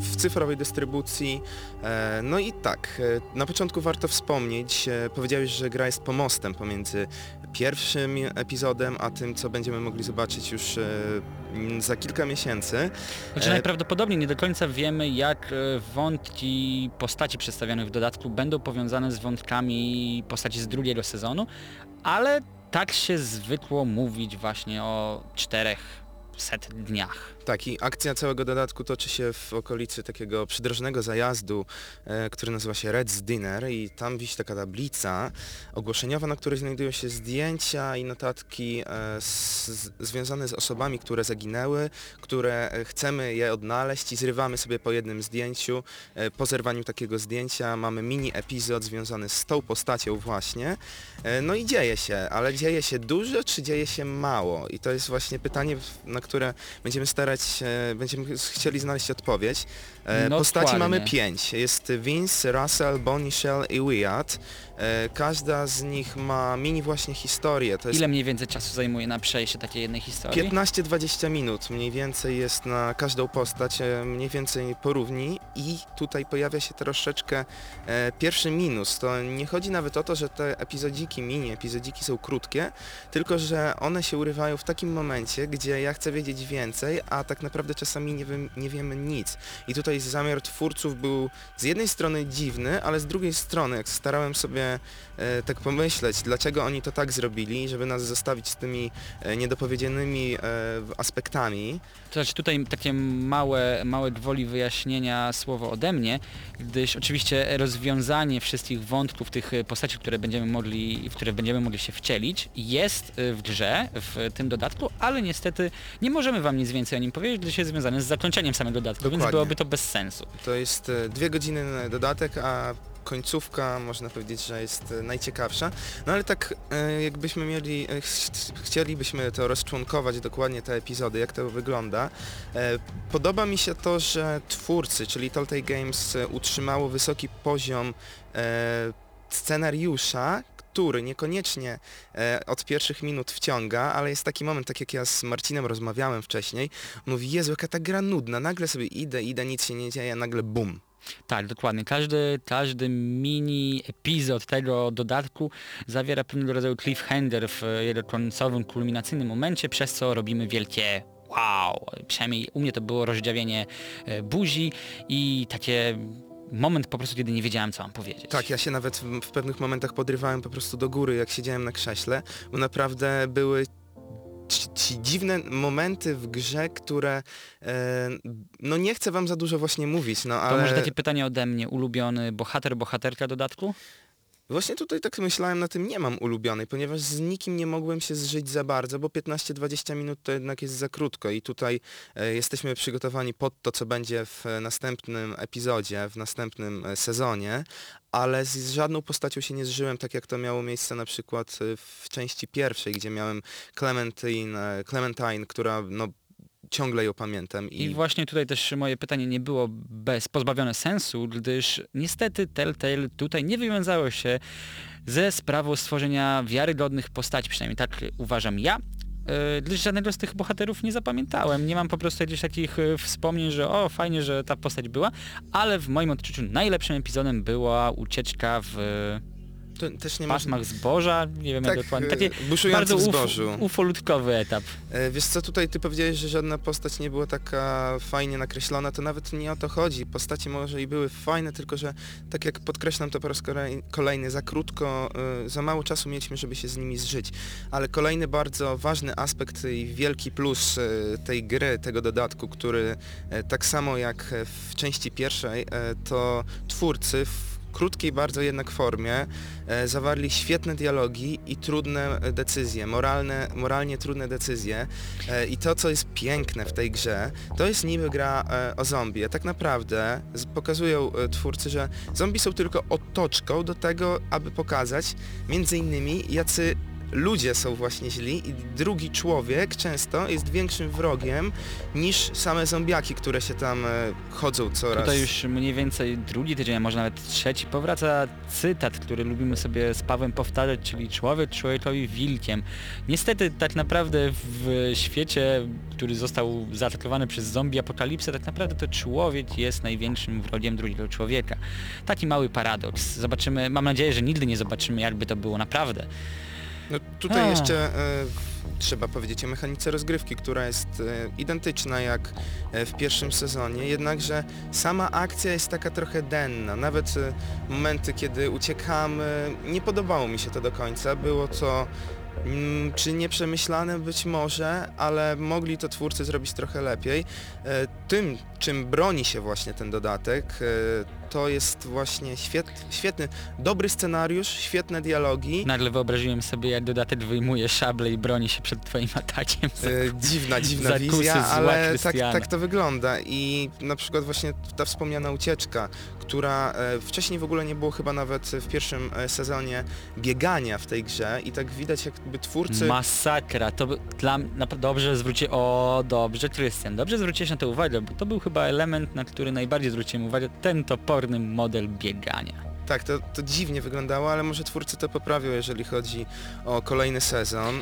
S8: w cyfrowej dystrybucji. E, No i tak, e, na początku warto wspomnieć, powiedziałeś, że gra jest pomostem pomiędzy pierwszym epizodem, a tym, co będziemy mogli zobaczyć już e, za kilka miesięcy.
S7: Znaczy
S8: E,
S7: najprawdopodobniej nie do końca wiemy, jak e, wątki postaci przedstawionych w dodatku będą powiązane z wątkami postaci z drugiego sezonu, ale tak się zwykło mówić właśnie o czterech set dniach.
S8: Tak, i akcja całego dodatku toczy się w okolicy takiego przydrożnego zajazdu, e, który nazywa się Red's Dinner i tam wisi taka tablica ogłoszeniowa, na której znajdują się zdjęcia i notatki e, z, związane z osobami, które zaginęły, które e, chcemy je odnaleźć i zrywamy sobie po jednym zdjęciu. E, po zerwaniu takiego zdjęcia mamy mini epizod związany z tą postacią właśnie. E, no i dzieje się, ale dzieje się dużo, czy dzieje się mało? I to jest właśnie pytanie, na które będziemy starać się, będziemy ch- chcieli znaleźć odpowiedź. E,
S7: No
S8: Postaci mamy pięć. Jest Vince, Russell, Bonnie, Shell i Wyatt. E, Każda z nich ma mini właśnie historię. To jest
S7: Ile mniej więcej czasu zajmuje na przejście takiej jednej historii?
S8: 15-20 minut mniej więcej jest na każdą postać, e, mniej więcej porówni i tutaj pojawia się troszeczkę e, pierwszy minus. To nie chodzi nawet o to, że te epizodziki, mini epizodziki są krótkie, tylko że one się urywają w takim momencie, gdzie ja chcę wiedzieć więcej, a tak naprawdę czasami nie, wiem, nie wiemy nic. I tutaj zamiar twórców był z jednej strony dziwny, ale z drugiej strony, jak starałem sobie e, tak pomyśleć, dlaczego oni to tak zrobili, żeby nas zostawić z tymi e, niedopowiedzianymi e, aspektami.
S7: To znaczy tutaj takie małe, małe gwoli wyjaśnienia słowo ode mnie, gdyż oczywiście rozwiązanie wszystkich wątków tych e, postaci, które będziemy mogli, w które będziemy mogli się wcielić, jest e, w grze, w tym dodatku, ale niestety nie możemy wam nic więcej o nim powiedzieć, gdyż jest związane z zakończeniem samego dodatku, więc
S8: Dokładnie.
S7: byłoby to bez sensu.
S8: To jest e, dwie godziny dodatek, a końcówka można powiedzieć, że jest e, najciekawsza. No ale tak e, jakbyśmy mieli, e, ch- chcielibyśmy to rozczłonkować dokładnie te epizody, jak to wygląda. Podoba mi się to, że twórcy, czyli Telltale Games utrzymało wysoki poziom scenariusza, który niekoniecznie e, od pierwszych minut wciąga, ale jest taki moment, tak jak ja z Marcinem rozmawiałem wcześniej, mówi, Jezu, jaka ta gra nudna, nagle sobie idę, idę, nic się nie dzieje, nagle bum.
S7: Tak, dokładnie. Każdy, każdy mini epizod tego dodatku zawiera pewnego rodzaju cliffhanger w jego końcowym, kulminacyjnym momencie, przez co robimy wielkie wow. Przynajmniej u mnie to było rozdziawienie e, buzi i takie moment po prostu, kiedy nie wiedziałem, co mam powiedzieć.
S8: Tak, ja się nawet w, w pewnych momentach podrywałem po prostu do góry, jak siedziałem na krześle, bo naprawdę były ci, ci dziwne momenty w grze, które e, no nie chcę wam za dużo właśnie mówić, no
S7: To
S8: ale
S7: może takie pytanie ode mnie, ulubiony bohater, bohaterka dodatku?
S8: Właśnie tutaj tak myślałem na tym, nie mam ulubionej, ponieważ z nikim nie mogłem się zżyć za bardzo, bo 15-20 minut to jednak jest za krótko i tutaj e, jesteśmy przygotowani pod to, co będzie w następnym epizodzie, w następnym e, sezonie, ale z, z żadną postacią się nie zżyłem, tak jak to miało miejsce na przykład e, w części pierwszej, gdzie miałem Clementine, e, Clementine która no ciągle ją pamiętam i,
S7: I właśnie tutaj też moje pytanie nie było bez pozbawione sensu, gdyż niestety Telltale tutaj nie wywiązało się ze sprawą stworzenia wiarygodnych postaci, przynajmniej tak uważam ja. Yy, Gdyż żadnego z tych bohaterów nie zapamiętałem. Nie mam po prostu jakichś takich yy, wspomnień, że o, fajnie, że ta postać była, ale w moim odczuciu najlepszym epizodem była ucieczka w
S8: to też nie
S7: zboża, nie wiem jak
S8: Tak,
S7: dokładnie.
S8: e,
S7: Taki bardzo
S8: w
S7: uf-
S8: zbożu.
S7: ufolutkowy etap.
S8: E, Wiesz co, tutaj ty powiedziałeś, że żadna postać nie była taka fajnie nakreślona, to nawet nie o to chodzi. Postacie może i były fajne, tylko że tak jak podkreślam to po raz kolej- kolejny, za krótko, e, za mało czasu mieliśmy, żeby się z nimi zżyć. Ale kolejny bardzo ważny aspekt i wielki plus tej gry, tego dodatku, który tak samo jak w części pierwszej, to twórcy w krótkiej bardzo jednak formie e, zawarli świetne dialogi i trudne decyzje, moralne, moralnie trudne decyzje. E, I to, co jest piękne w tej grze, to jest niby gra e, o zombie, a tak naprawdę pokazują twórcy, że zombie są tylko otoczką do tego, aby pokazać między innymi jacy ludzie są właśnie źli i drugi człowiek często jest większym wrogiem niż same zombiaki, które się tam e, chodzą coraz...
S7: Tutaj już mniej więcej drugi tydzień, a może nawet trzeci, powraca cytat, który lubimy sobie z Pawłem powtarzać, czyli człowiek człowiekowi wilkiem. Niestety tak naprawdę w świecie, który został zaatakowany przez zombie apokalipsę, tak naprawdę to człowiek jest największym wrogiem drugiego człowieka. Taki mały paradoks. Zobaczymy, mam nadzieję, że nigdy nie zobaczymy jakby to było naprawdę.
S8: No, tutaj
S7: A.
S8: jeszcze e, trzeba powiedzieć o mechanice rozgrywki, która jest e, identyczna jak e, w pierwszym sezonie, jednakże sama akcja jest taka trochę denna. Nawet momenty, kiedy uciekamy, nie podobało mi się to do końca. Było to mm, czy nieprzemyślane być może, ale mogli to twórcy zrobić trochę lepiej. Tym, czym broni się właśnie ten dodatek, to jest właśnie świet, świetny, dobry scenariusz, świetne dialogi.
S7: Nagle wyobraziłem sobie, jak dodatek wyjmuje szable i broni się przed twoim atakiem.
S8: E, dziwna, dziwna wizja, ale tak, tak to wygląda i na przykład właśnie ta wspomniana ucieczka, która e, wcześniej w ogóle nie było chyba nawet w pierwszym e, sezonie biegania w tej grze i tak widać jakby twórcy...
S7: Masakra, to dla dobrze zwróci o dobrze Krystian, dobrze zwróciłeś na to uwagę, bo to był chyba element, na który najbardziej zwróciłem uwagę, ten toporny model biegania.
S8: Tak, to, to dziwnie wyglądało, ale może twórcy to poprawią, jeżeli chodzi o kolejny sezon e,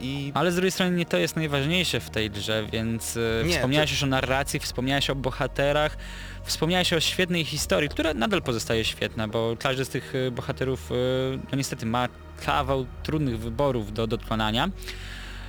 S8: i
S7: Ale z drugiej strony nie to jest najważniejsze w tej grze, więc e,
S8: Nie,
S7: wspomniałeś już o narracji, wspomniałeś o bohaterach, wspomniałeś o świetnej historii, która nadal pozostaje świetna, bo każdy z tych e, bohaterów e, no niestety ma kawał trudnych wyborów do dokonania.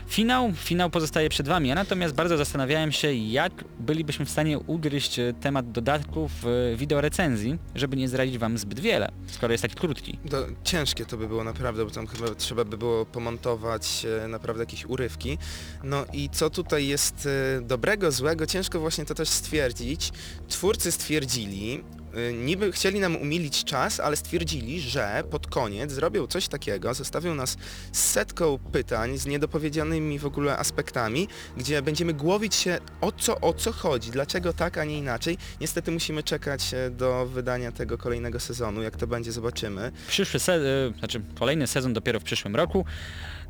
S7: Finał, finał pozostaje przed Wami, ja natomiast bardzo zastanawiałem się, jak bylibyśmy w stanie ugryźć e, temat dodatków w wideo recenzji, żeby nie zdradzić Wam zbyt wiele, skoro jest taki krótki.
S8: To ciężkie to by było naprawdę, bo tam chyba trzeba by było pomontować e, naprawdę jakieś urywki. No i co tutaj jest e, dobrego, złego, ciężko właśnie to też stwierdzić. Twórcy stwierdzili, e, niby chcieli nam umilić czas, ale stwierdzili, że pod koniec zrobią coś takiego, zostawią nas z setką pytań, z niedopowiedzianymi w ogóle aspektami, gdzie będziemy głowić się o co, o co chodzi, dlaczego tak, a nie inaczej. Niestety musimy czekać e, do wydania tego kolejnego sezonu, jak to będzie zobaczymy.
S7: Przyszły se- e, znaczy kolejny sezon dopiero w przyszłym roku.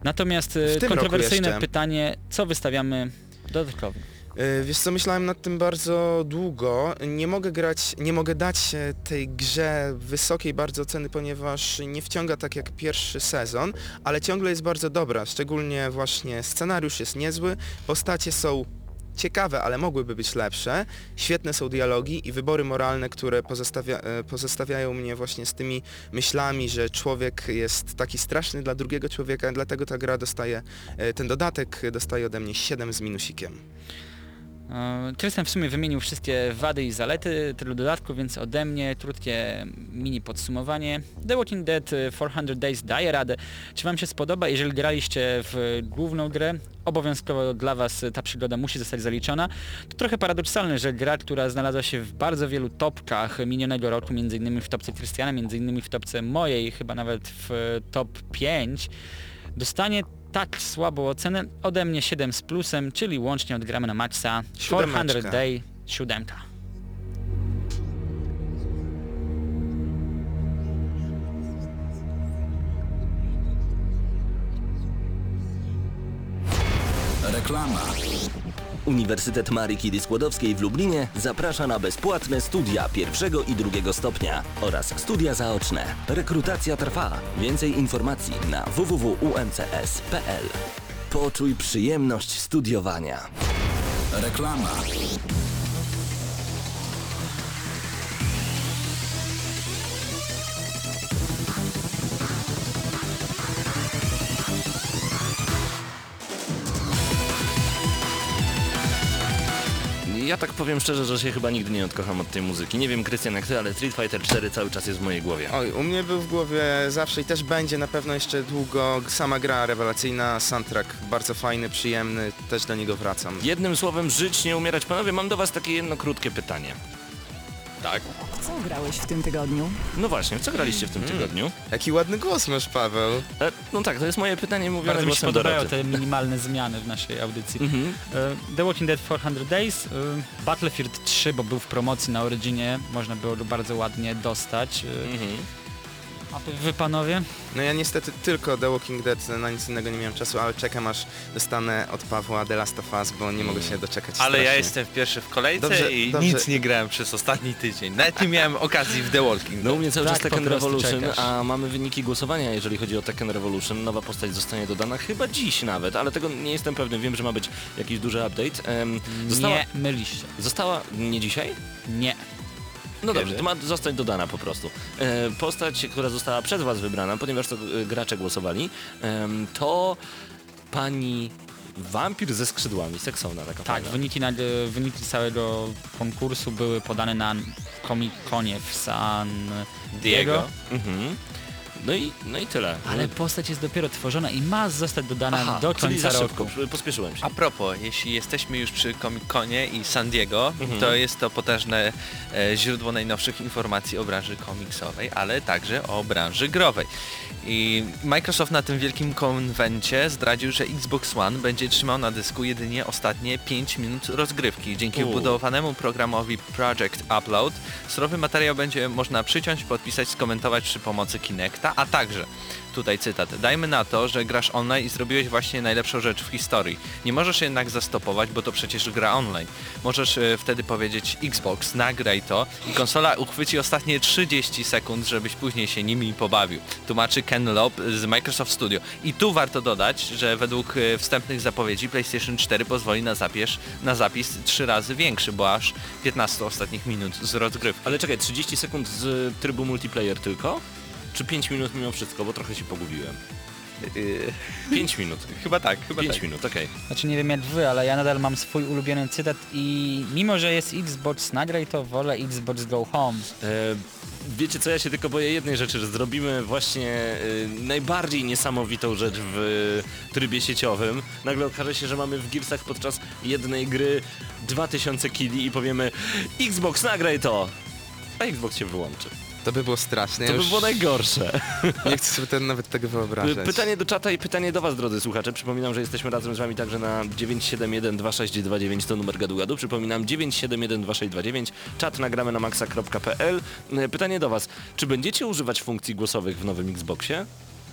S7: Natomiast e, kontrowersyjne pytanie, co wystawiamy dodatkowo?
S8: E, Wiesz co, myślałem nad tym bardzo długo. Nie mogę grać, nie mogę dać e, tej grze wysokiej bardzo oceny, ponieważ nie wciąga tak jak pierwszy sezon, ale ciągle jest bardzo dobra. Szczególnie właśnie scenariusz jest niezły, postacie są ciekawe, ale mogłyby być lepsze. Świetne są dialogi i wybory moralne, które pozostawia, e, pozostawiają mnie właśnie z tymi myślami, że człowiek jest taki straszny dla drugiego człowieka, dlatego ta gra dostaje, ten dodatek dostaje ode mnie 7 z minusikiem.
S7: E, Krystian w sumie wymienił wszystkie wady i zalety tego dodatku, więc ode mnie krótkie mini podsumowanie. The Walking Dead e, 400 Days daje radę. Czy Wam się spodoba? Jeżeli graliście w główną grę, obowiązkowo dla Was ta przygoda musi zostać zaliczona. To trochę paradoksalne, że gra, która znalazła się w bardzo wielu topkach minionego roku, innymi w topce między innymi w topce mojej, chyba nawet w e, top 5, dostanie tak słabą ocenę ode mnie 7 z plusem, czyli łącznie odgramy na maksa 400
S8: Siódemeczka.
S7: Day 7.
S9: Reklama.
S10: Uniwersytet Marii Curie Skłodowskiej w Lublinie zaprasza na bezpłatne studia pierwszego i drugiego stopnia oraz studia zaoczne. Rekrutacja trwa. Więcej informacji na www.umcs.pl. Poczuj przyjemność studiowania.
S9: Reklama.
S5: Ja tak powiem szczerze, że się chyba nigdy nie odkocham od tej muzyki. Nie wiem, Krystian jak ty, ale Street Fighter 4 cały czas jest w mojej głowie.
S8: Oj, u mnie był w głowie zawsze i też będzie na pewno jeszcze długo. Sama gra rewelacyjna, soundtrack bardzo fajny, przyjemny, też do niego wracam.
S5: Jednym słowem, żyć, nie umierać. Panowie, mam do was takie jedno krótkie pytanie.
S6: Tak.
S4: Co grałeś w tym tygodniu?
S5: No właśnie, w co graliście w tym tygodniu?
S8: Jaki ładny głos masz, Paweł.
S5: E, no tak, to jest moje pytanie mówione
S7: Bardzo mi się
S5: głosem
S7: podobają
S5: Doroty.
S7: te minimalne zmiany w naszej audycji.
S5: Mhm.
S7: E, The Walking Dead 400 Days, e, Battlefield 3, bo był w promocji na Originie, można było go bardzo ładnie dostać. E,
S5: Mhm.
S7: A wy panowie?
S8: No ja niestety tylko The Walking Dead, na nic innego nie miałem czasu, ale czekam aż dostanę od Pawła The Last of Us, bo nie mogę się doczekać
S6: Ale ja
S8: strasznie.
S6: jestem pierwszy w kolejce
S8: Dobrze,
S6: i
S8: dobrze.
S6: nic nie grałem przez ostatni tydzień. Nawet nie miałem okazji w The Walking
S5: No u mnie cały
S7: Tak,
S5: czas
S7: po
S5: Tekken
S7: prostu
S5: Revolution,
S7: czekasz.
S5: a mamy wyniki głosowania, jeżeli chodzi o Tekken Revolution. Nowa postać zostanie dodana chyba dziś nawet, ale tego nie jestem pewny. Wiem, że ma być jakiś duży update. Em, została,
S7: Nie myliście.
S5: została nie dzisiaj?
S7: Nie.
S5: No dobrze, to ma zostać dodana po prostu. E, postać, która została przez Was wybrana, ponieważ to e, gracze głosowali, em, to pani wampir ze skrzydłami, seksowna taka
S7: Tak,
S5: fajna.
S7: wyniki, na, wyniki całego konkursu były podane na Comic-Conie w San Diego.
S6: Diego.
S5: Mhm. No i, no i tyle.
S7: Ale postać jest dopiero tworzona i ma zostać dodana
S5: Aha,
S7: do
S5: czyli
S7: końca
S5: za
S7: roku.
S5: szybko, przy- pospieszyłem się.
S6: A propos, jeśli jesteśmy już przy Comic-Conie i San Diego,
S5: Mhm.
S6: to jest to potężne e, źródło najnowszych informacji o branży komiksowej, ale także o branży growej. I Microsoft na tym wielkim konwencie zdradził, że Xbox One będzie trzymał na dysku jedynie ostatnie 5 minut rozgrywki. Dzięki
S5: U.
S6: wbudowanemu programowi Project Upload surowy materiał będzie można przyciąć, podpisać, skomentować przy pomocy Kinecta, a także Tutaj cytat. Dajmy na to, że grasz online i zrobiłeś właśnie najlepszą rzecz w historii. Nie możesz jednak zastopować, bo to przecież gra online. Możesz e, wtedy powiedzieć Xbox, nagraj to i konsola uchwyci ostatnie 30 sekund, żebyś później się nimi pobawił. Tłumaczy Ken Loeb z Microsoft Studio. I tu warto dodać, że według e, wstępnych zapowiedzi PlayStation 4 pozwoli na, zapis, na zapis 3 razy większy, bo aż 15 ostatnich minut z rozgrywki.
S5: Ale czekaj, 30 sekund z trybu multiplayer tylko? Czy 5 minut mimo wszystko, bo trochę się pogubiłem. 5 minut.
S6: Chyba tak, chyba
S5: 5
S6: tak.
S5: minut, okej.
S7: Znaczy nie wiem jak wy, ale ja nadal mam swój ulubiony cytat i mimo, że jest Xbox nagraj to, wolę Xbox go home.
S5: E, Wiecie co, ja się tylko boję jednej rzeczy, że zrobimy właśnie e, najbardziej niesamowitą rzecz w trybie sieciowym. Nagle okaże się, że mamy w Gearsach podczas jednej gry 2000 kili i powiemy Xbox nagraj to! A Xbox się wyłączy.
S8: To by było straszne.
S5: To
S8: ja
S5: by
S8: już
S5: było najgorsze.
S8: nie chcę sobie ten, nawet tego wyobrażać.
S5: Pytanie do czata i pytanie do Was, drodzy słuchacze. Przypominam, że jesteśmy razem z Wami także na 9712629 to numer gadu gadu. Przypominam 9712629, czat nagramy na maxa.pl. Pytanie do Was, czy będziecie używać funkcji głosowych w nowym Xboxie?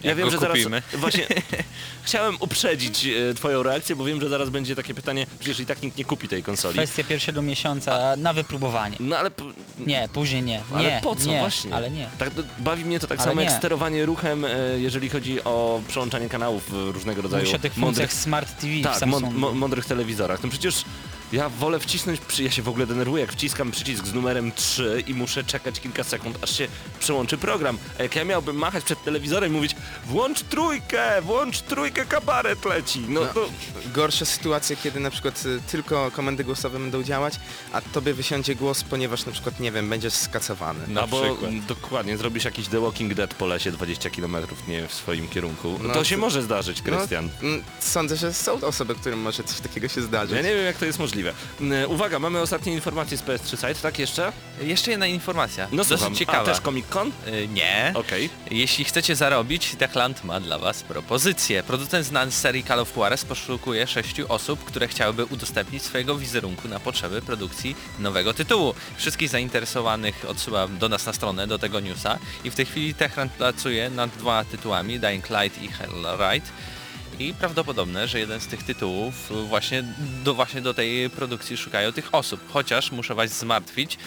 S5: Ja wiem,
S6: go
S5: że zaraz
S6: kupimy.
S5: właśnie chciałem uprzedzić e, twoją reakcję, bo wiem, że zaraz będzie takie pytanie, przecież i tak nikt nie kupi tej konsoli.
S7: Kwestia pierwszego miesiąca na wypróbowanie.
S5: No ale p-
S7: Nie, później nie.
S5: Ale
S7: nie,
S5: po co
S7: nie,
S5: właśnie?
S7: Ale nie.
S5: Tak, bawi mnie to tak
S7: Ale
S5: samo jak
S7: nie.
S5: sterowanie ruchem, e, jeżeli chodzi o przełączanie kanałów w różnego rodzaju
S7: Mówisz o tych
S5: mądrych
S7: Smart TV w
S5: tak,
S7: Samsungu.
S5: mąd- mo- mądrych telewizorach. No przecież ja wolę wcisnąć, przy- ja się w ogóle denerwuję, jak wciskam przycisk z numerem 3 i muszę czekać kilka sekund, aż się przełączy program. A jak ja miałbym machać przed telewizorem i mówić włącz trójkę, włącz trójkę, kabaret leci. No,
S8: No.
S5: to
S8: Gorsza sytuacja, kiedy na przykład y, tylko komendy głosowe będą działać, a tobie wysiądzie głos, ponieważ na przykład, nie wiem, będziesz skacowany.
S6: Na
S5: albo
S6: przykład.
S5: dokładnie, zrobisz jakiś The Walking Dead po lesie 20 km nie w swoim kierunku. No,
S8: No
S5: to się
S8: to-
S5: może zdarzyć, Krystian.
S8: No, sądzę, że są osoby, którym może coś takiego się zdarzyć.
S5: Ja nie wiem jak to jest możliwe. Mm, Uwaga, mamy ostatnie informacje z PS3 Site, tak jeszcze?
S6: Jeszcze jedna informacja,
S5: No słucham.
S6: dosyć ciekawa.
S5: A też Comic Con?
S6: Y, Nie.
S5: Okej.
S6: Jeśli chcecie zarobić, Techland ma dla Was propozycję. Producent znany z serii Call of Juarez poszukuje sześciu osób, które chciałyby udostępnić swojego wizerunku na potrzeby produkcji nowego tytułu. Wszystkich zainteresowanych odsyłam do nas na stronę, do tego newsa i w tej chwili Techland pracuje nad dwoma tytułami, Dying Light i Hellride. I prawdopodobne, że jeden z tych tytułów właśnie do, właśnie do tej produkcji szukają tych osób. Chociaż muszę Was zmartwić,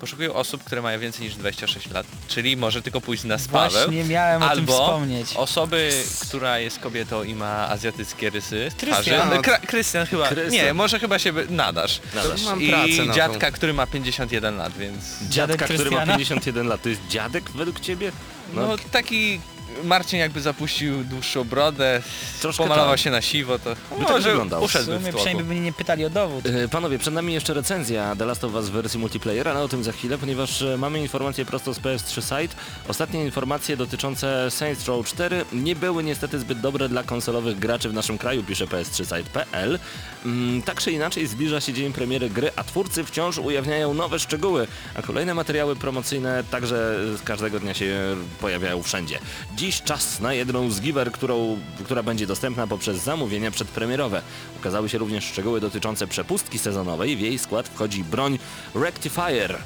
S6: poszukują osób, które mają więcej niż 26 lat, czyli może tylko pójść na spawę.
S7: Właśnie miałem o tym
S6: Albo
S7: wspomnieć.
S6: osoby, która jest kobietą i ma azjatyckie rysy.
S7: Krystian.
S6: No, Kra- Krystian chyba,
S5: Krystian.
S6: nie, może chyba się by- nadasz.
S5: Nadasz.
S8: Mam
S6: I
S8: pracę na
S6: dziadka, który ma 51 lat, więc...
S5: Dziadka, który ma
S7: Krystiana?
S5: 51 lat, to jest dziadek według ciebie?
S6: No, taki Marcin jakby zapuścił dłuższą brodę,
S5: Troszkę
S6: pomalował
S5: tak.
S6: się na siwo, to
S5: tak
S6: może
S5: wyglądał.
S7: W
S6: uszedłby w
S7: sumie
S6: tłoku.
S7: przynajmniej by mnie nie pytali o dowód.
S5: E, Panowie, przed nami jeszcze recenzja The Last of Us w wersji multiplayer, ale o tym za chwilę, ponieważ e, mamy informacje prosto z PS3 site. Ostatnie informacje dotyczące Saints Row 4 nie były niestety zbyt dobre dla konsolowych graczy w naszym kraju, pisze PS3 site.pl. Mm, tak czy inaczej zbliża się dzień premiery gry, a twórcy wciąż ujawniają nowe szczegóły, a kolejne materiały promocyjne także z każdego dnia się pojawiają wszędzie. Dziś czas na jedną z giver, którą, która będzie dostępna poprzez zamówienia przedpremierowe. Ukazały się również szczegóły dotyczące przepustki sezonowej. W jej skład wchodzi broń Rectifier.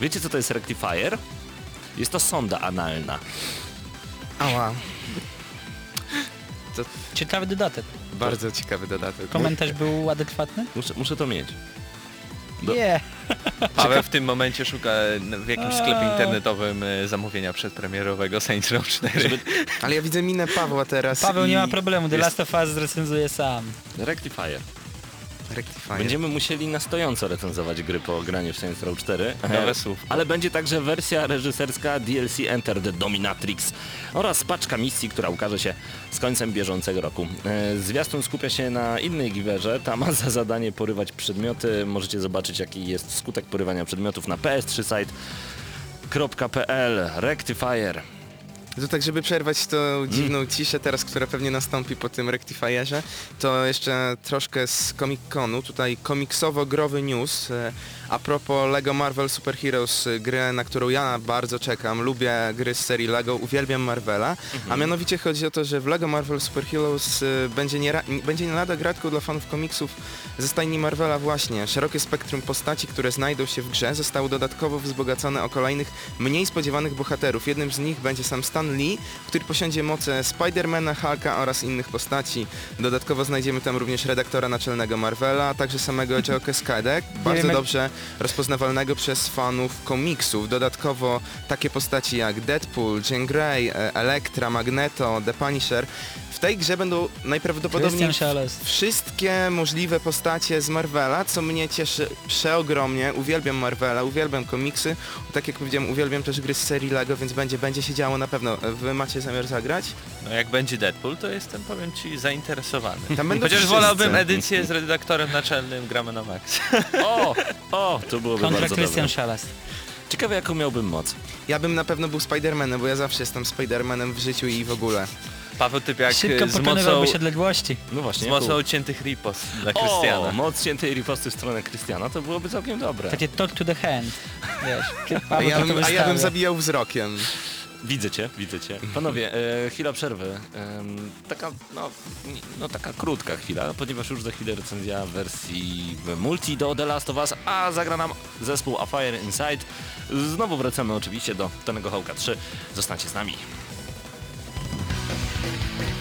S5: Wiecie co to jest Rectifier? Jest to sonda analna.
S8: Ała,
S7: Ciekawy dodatek.
S8: bardzo ciekawy dodatek.
S7: Komentarz był adekwatny?
S5: Muszę, muszę to mieć. Do-
S7: Nie.
S6: Paweł w tym momencie szuka w jakimś sklepie internetowym e, zamówienia przedpremierowego Saints Row 4.
S8: Ale ja widzę minę Pawła teraz
S7: Paweł
S8: i
S7: nie ma problemu, The
S8: jest
S7: Last of Us zrecenzuje sam.
S5: Rectifier.
S8: Rectifier.
S5: Będziemy musieli na stojąco recenzować gry po graniu w Saints Row 4.
S6: Nowe słówko.
S5: Ale będzie także wersja reżyserska DLC Enter the Dominatrix oraz paczka misji, która ukaże się z końcem bieżącego roku. E, Zwiastun skupia się na innej giwerze, ta ma za zadanie porywać przedmioty. Możecie zobaczyć jaki jest skutek porywania przedmiotów na ps3 site.pl Rectifier.
S8: To tak, żeby przerwać tą dziwną ciszę teraz, która pewnie nastąpi po tym Rectifierze, to jeszcze troszkę z Comic Conu, tutaj komiksowo-growy news. A propos Lego Marvel Super Heroes, e, grę, na którą ja bardzo czekam, lubię gry z serii Lego, uwielbiam Marvela, a mianowicie chodzi o to, że w Lego Marvel Super Heroes e, będzie nie, będzie nie lada gratką dla fanów komiksów ze stajni Marvela właśnie. Szerokie spektrum postaci, które znajdą się w grze, zostało dodatkowo wzbogacone o kolejnych, mniej spodziewanych bohaterów. Jednym z nich będzie sam Stan Lee, który posiądzie moce Spidermana, Hulka oraz innych postaci. Dodatkowo znajdziemy tam również redaktora naczelnego Marvela, a także samego Joe Cascade, bardzo dobrze rozpoznawalnego przez fanów komiksów. Dodatkowo takie postaci jak Deadpool, Jean Grey, e, Elektra, Magneto, The Punisher. W tej grze będą najprawdopodobniej wszystkie możliwe postacie z Marvela, co mnie cieszy przeogromnie. Uwielbiam Marvela, uwielbiam komiksy. Tak jak powiedziałem, uwielbiam też gry z serii LEGO, więc będzie, będzie się działo na pewno. Wy macie zamiar zagrać?
S6: No jak będzie Deadpool, to jestem, powiem ci, zainteresowany.
S8: Tam będą
S6: Chociaż
S8: wszyscy.
S6: wolałbym edycję z redaktorem naczelnym Gramy na Max.
S5: O! O! To byłoby
S7: Kontra
S5: bardzo
S7: Christian
S5: dobre.
S7: Schalas.
S5: Ciekawe jaką miałbym moc.
S8: Ja bym na pewno był Spidermanem, bo ja zawsze jestem Spidermanem w życiu i w ogóle.
S6: Paweł typ jak
S7: Szybko
S6: e, z mocą,
S7: pokonywałbyś odległości.
S5: No
S6: z
S5: właśnie.
S6: mocą
S5: jaką-
S6: ciętych ripos dla
S5: O,
S6: Krystiana.
S5: moc ciętej riposty w stronę Krystiana, to byłoby całkiem dobre.
S7: Takie talk to the hand. Wiesz, Paweł
S8: ja bym, a ja bym zabijał wzrokiem.
S5: Widzę cię, widzę cię. Panowie, e, chwila przerwy. Em, taka, no, no taka krótka chwila, ponieważ już za chwilę recenzja wersji w multi do The Last of Us, a zagra nam zespół A Fire Inside. Znowu wracamy oczywiście do Tonego Hawka 3. Zostańcie z nami. Thank you.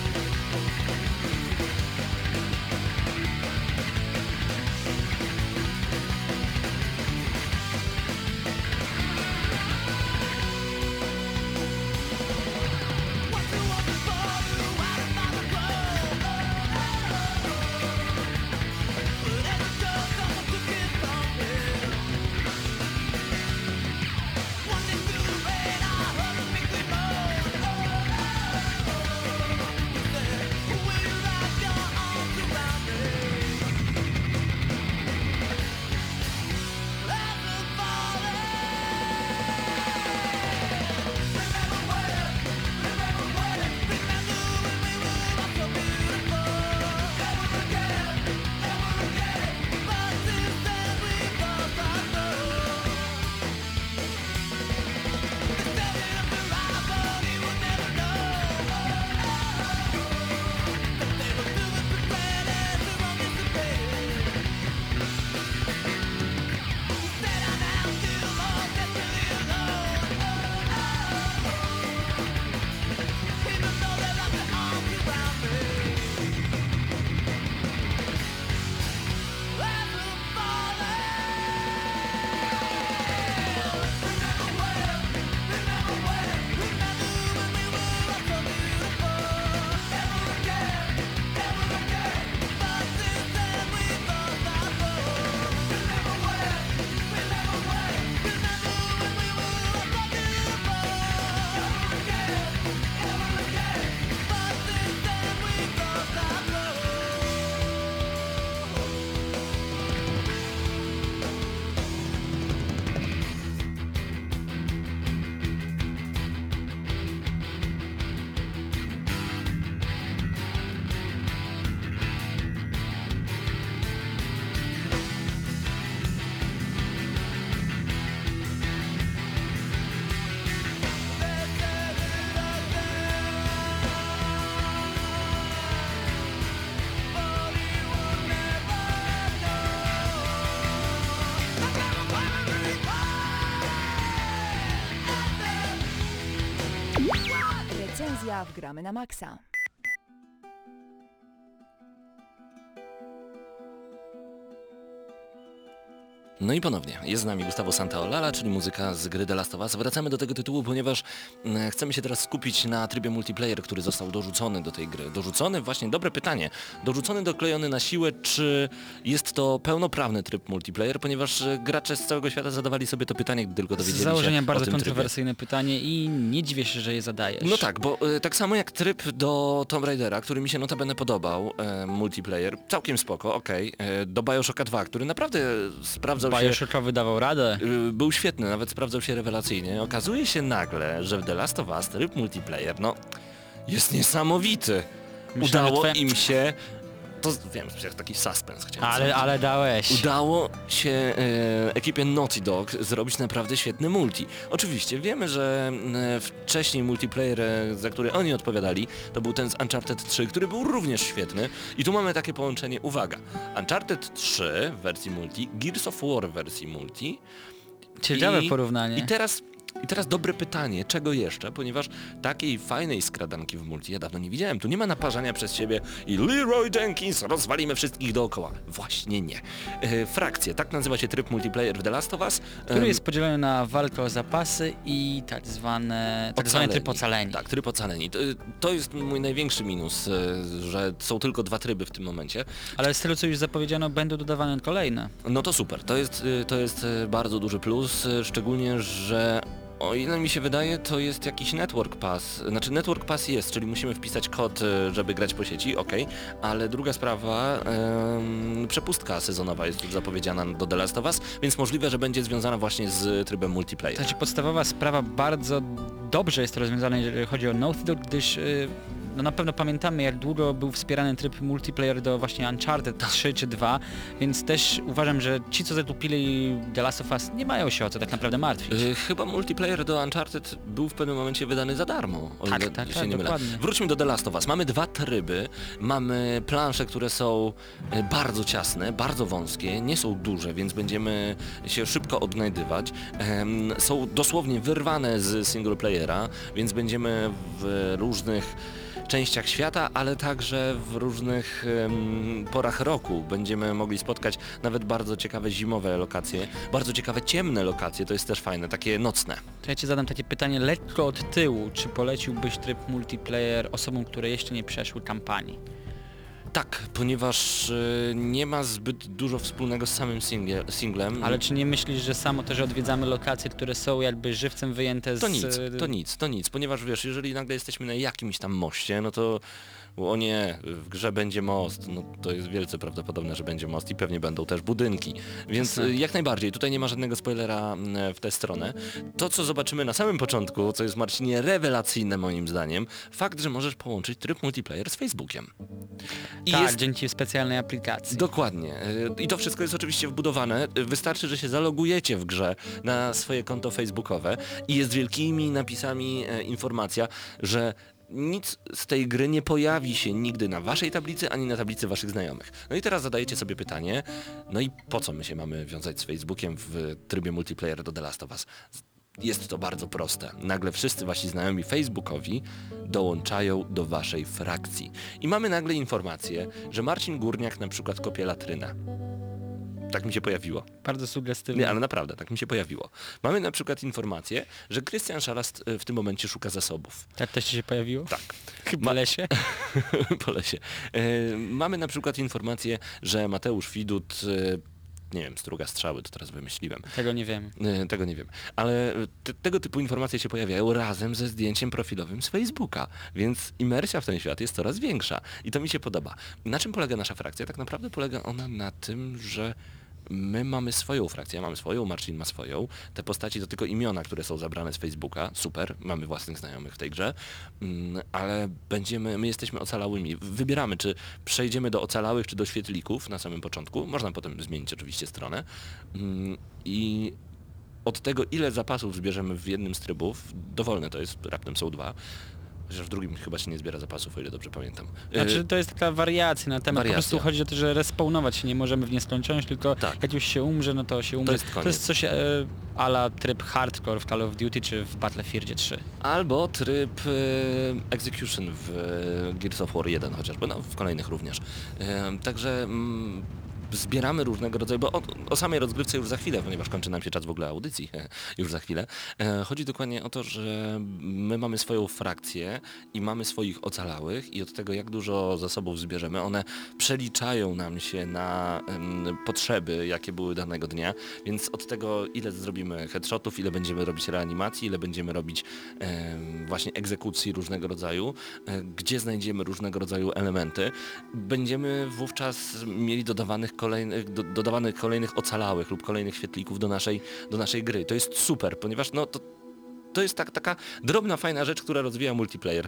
S4: Recenzja w Gramy na Maxa.
S5: No i ponownie, jest z nami Gustavo Santaolala, czyli muzyka z gry The Last of Us. Wracamy do tego tytułu, ponieważ mm, chcemy się teraz skupić na trybie multiplayer, który został dorzucony do tej gry. Dorzucony? Właśnie, dobre pytanie. Dorzucony, doklejony na siłę, czy jest to pełnoprawny tryb multiplayer, ponieważ e, gracze z całego świata zadawali sobie to pytanie, gdy tylko
S7: Z
S5: dowiedzieli
S7: założenia
S5: się
S7: bardzo
S5: o tym trybie.
S7: kontrowersyjne pytanie i nie dziwię się, że je zadajesz.
S5: No tak, bo e, tak samo jak tryb do Tomb Raidera, który mi się notabene podobał, e, multiplayer, całkiem spoko, okej, e, do Bioshocka 2, który naprawdę sprawdzał się...
S7: Bioshockowy dawał radę.
S5: Y, był świetny, nawet sprawdzał się rewelacyjnie. Okazuje się nagle, że w The Last of Us tryb multiplayer, no, jest niesamowity.
S7: Myślałem,
S5: Udało
S7: twoja-
S5: im się, to wiem, że taki suspens chciałem
S7: Ale,
S5: zrobić.
S7: ale dałeś.
S5: Udało się e, ekipie Naughty Dog zrobić naprawdę świetny multi. Oczywiście wiemy, że e, wcześniej multiplayer, e, za który oni odpowiadali, to był ten z Uncharted 3, który był również świetny. I tu mamy takie połączenie, uwaga, Uncharted 3 w wersji multi, Gears of War w wersji multi,
S7: Ciekawe
S5: i-
S7: porównanie.
S5: i teraz, I teraz dobre pytanie, czego jeszcze? Ponieważ takiej fajnej skradanki w multi ja dawno nie widziałem. Tu nie ma naparzania przez siebie i Leroy Jenkins, rozwalimy wszystkich dookoła. Właśnie nie. E, frakcje, tak nazywa się tryb multiplayer w The Last of Us.
S7: Który jest podzielony na walkę o zapasy i tak zwane, tak zwany tryb ocaleni.
S5: Tak, tryb ocaleni. To, to jest mój największy minus, e, że są tylko dwa tryby w tym momencie.
S7: Ale z tego co już zapowiedziano będą dodawane kolejne.
S5: No to super, to jest, y, to jest y, bardzo duży plus, szczególnie, że o ile mi się wydaje, to jest jakiś network pass. Znaczy network pass jest, czyli musimy wpisać kod, y, żeby grać po sieci, ok, ale druga sprawa, przepustka sezonowa jest zapowiedziana do The Last of Us, więc możliwe, że będzie związana właśnie z trybem multiplayer.
S7: To znaczy podstawowa sprawa bardzo dobrze jest to rozwiązane, jeżeli chodzi o Naughty Dog, gdyż y, no na pewno pamiętamy jak długo był wspierany tryb multiplayer do właśnie Uncharted
S5: Tak.
S7: 3 czy 2, więc też uważam, że ci co zatupili The Last of Us nie mają się o co tak naprawdę martwić.
S5: Y, Chyba multiplayer do Uncharted był w pewnym momencie wydany za darmo, o
S7: Tak,
S5: ile
S7: tak,
S5: się
S7: tak,
S5: nie mylę.
S7: dokładnie.
S5: Wróćmy do The Last of Us. Mamy dwa tryby, mamy plansze, które są e, bardzo ciasne, bardzo wąskie, nie są duże, więc będziemy się szybko odnajdywać. Są dosłownie wyrwane z single playera, więc będziemy w różnych częściach świata, ale także w różnych porach roku będziemy mogli spotkać nawet bardzo ciekawe zimowe lokacje, bardzo ciekawe ciemne lokacje, to jest też fajne, takie nocne.
S7: To ja Ci zadam takie pytanie lekko od tyłu, czy poleciłbyś tryb multiplayer osobom, które jeszcze nie przeszły kampanii?
S5: Tak, ponieważ y, nie ma zbyt dużo wspólnego z samym single, singlem.
S7: Ale czy nie myślisz, że samo to, że odwiedzamy lokacje, które są jakby żywcem wyjęte z...
S5: to nic, to nic, to nic, ponieważ wiesz, jeżeli nagle jesteśmy na jakimś tam moście, no to o nie, w grze będzie most, no to jest wielce prawdopodobne, że będzie most i pewnie będą też budynki, więc y, jak najbardziej, tutaj nie ma żadnego spoilera w tę stronę. To, co zobaczymy na samym początku, co jest Marcinie rewelacyjne moim zdaniem, fakt, że możesz połączyć tryb multiplayer z Facebookiem. I
S7: tak,
S5: jest
S7: dzięki specjalnej aplikacji.
S5: Dokładnie. Y, I to wszystko jest oczywiście wbudowane. Y, Wystarczy, że się zalogujecie w grze na swoje konto facebookowe i jest wielkimi napisami e, informacja, że nic z tej gry nie pojawi się nigdy na waszej tablicy, ani na tablicy waszych znajomych. No i teraz zadajecie sobie pytanie, no i po co my się mamy wiązać z Facebookiem w trybie multiplayer do The Last of Us? Jest to bardzo proste. Nagle wszyscy wasi znajomi facebookowi dołączają do waszej frakcji. I mamy nagle informację, że Marcin Górniak na przykład kopie latrynę. Tak mi się pojawiło.
S7: Bardzo sugestywne.
S5: Nie, ale naprawdę, tak mi się pojawiło. Mamy na przykład informację, że Krystian Szarast e, w tym momencie szuka zasobów.
S7: Tak też się pojawiło?
S5: Tak. Ma-
S7: lesie.
S5: po lesie. E, mamy na przykład informację, że Mateusz Widut, e, nie wiem, struga strzały, to teraz wymyśliłem.
S7: Tego nie wiem.
S5: Tego nie wiem. Ale te, tego typu informacje się pojawiają razem ze zdjęciem profilowym z Facebooka, więc imersja w ten świat jest coraz większa i to mi się podoba. Na czym polega nasza frakcja? Tak naprawdę polega ona na tym, że my mamy swoją frakcję, mamy swoją, Marcin ma swoją. Te postaci to tylko imiona, które są zabrane z Facebooka. Super, mamy własnych znajomych w tej grze, Mm, ale będziemy, my jesteśmy ocalałymi. Wybieramy, czy przejdziemy do ocalałych, czy do świetlików na samym początku. Można potem zmienić oczywiście stronę. Mm, I od tego, ile zapasów zbierzemy w jednym z trybów, dowolne to jest, raptem są dwa, Chociaż w drugim chyba się nie zbiera zapasów, o ile dobrze pamiętam. E,
S7: Znaczy to jest taka wariacja na temat, po
S5: Wariacja.
S7: prostu chodzi o to, że respawnować się nie możemy w nieskończoność, tylko
S5: Tak.
S7: jak już się umrze, no to się umrze.
S5: jest koniec.
S7: to jest coś e, ala tryb hardcore w Call of Duty czy w Battlefieldzie 3.
S5: Albo tryb e, Execution w e, Gears of War 1 chociażby, no w kolejnych również. E, także mm, zbieramy różnego rodzaju, bo o, o samej rozgrywce już za chwilę, ponieważ kończy nam się czas w ogóle audycji, już za chwilę. E, chodzi dokładnie o to, że my mamy swoją frakcję i mamy swoich ocalałych i od tego jak dużo zasobów zbierzemy, one przeliczają nam się na potrzeby, jakie były danego dnia, więc od tego ile zrobimy headshotów, ile będziemy robić reanimacji, ile będziemy robić właśnie egzekucji różnego rodzaju, e, gdzie znajdziemy różnego rodzaju elementy, będziemy wówczas mieli dodawanych kolejnych, do, dodawanych kolejnych ocalałych lub kolejnych świetlików do naszej, do naszej gry. To jest super, ponieważ no to, to jest tak, taka drobna, fajna rzecz, która rozwija multiplayer.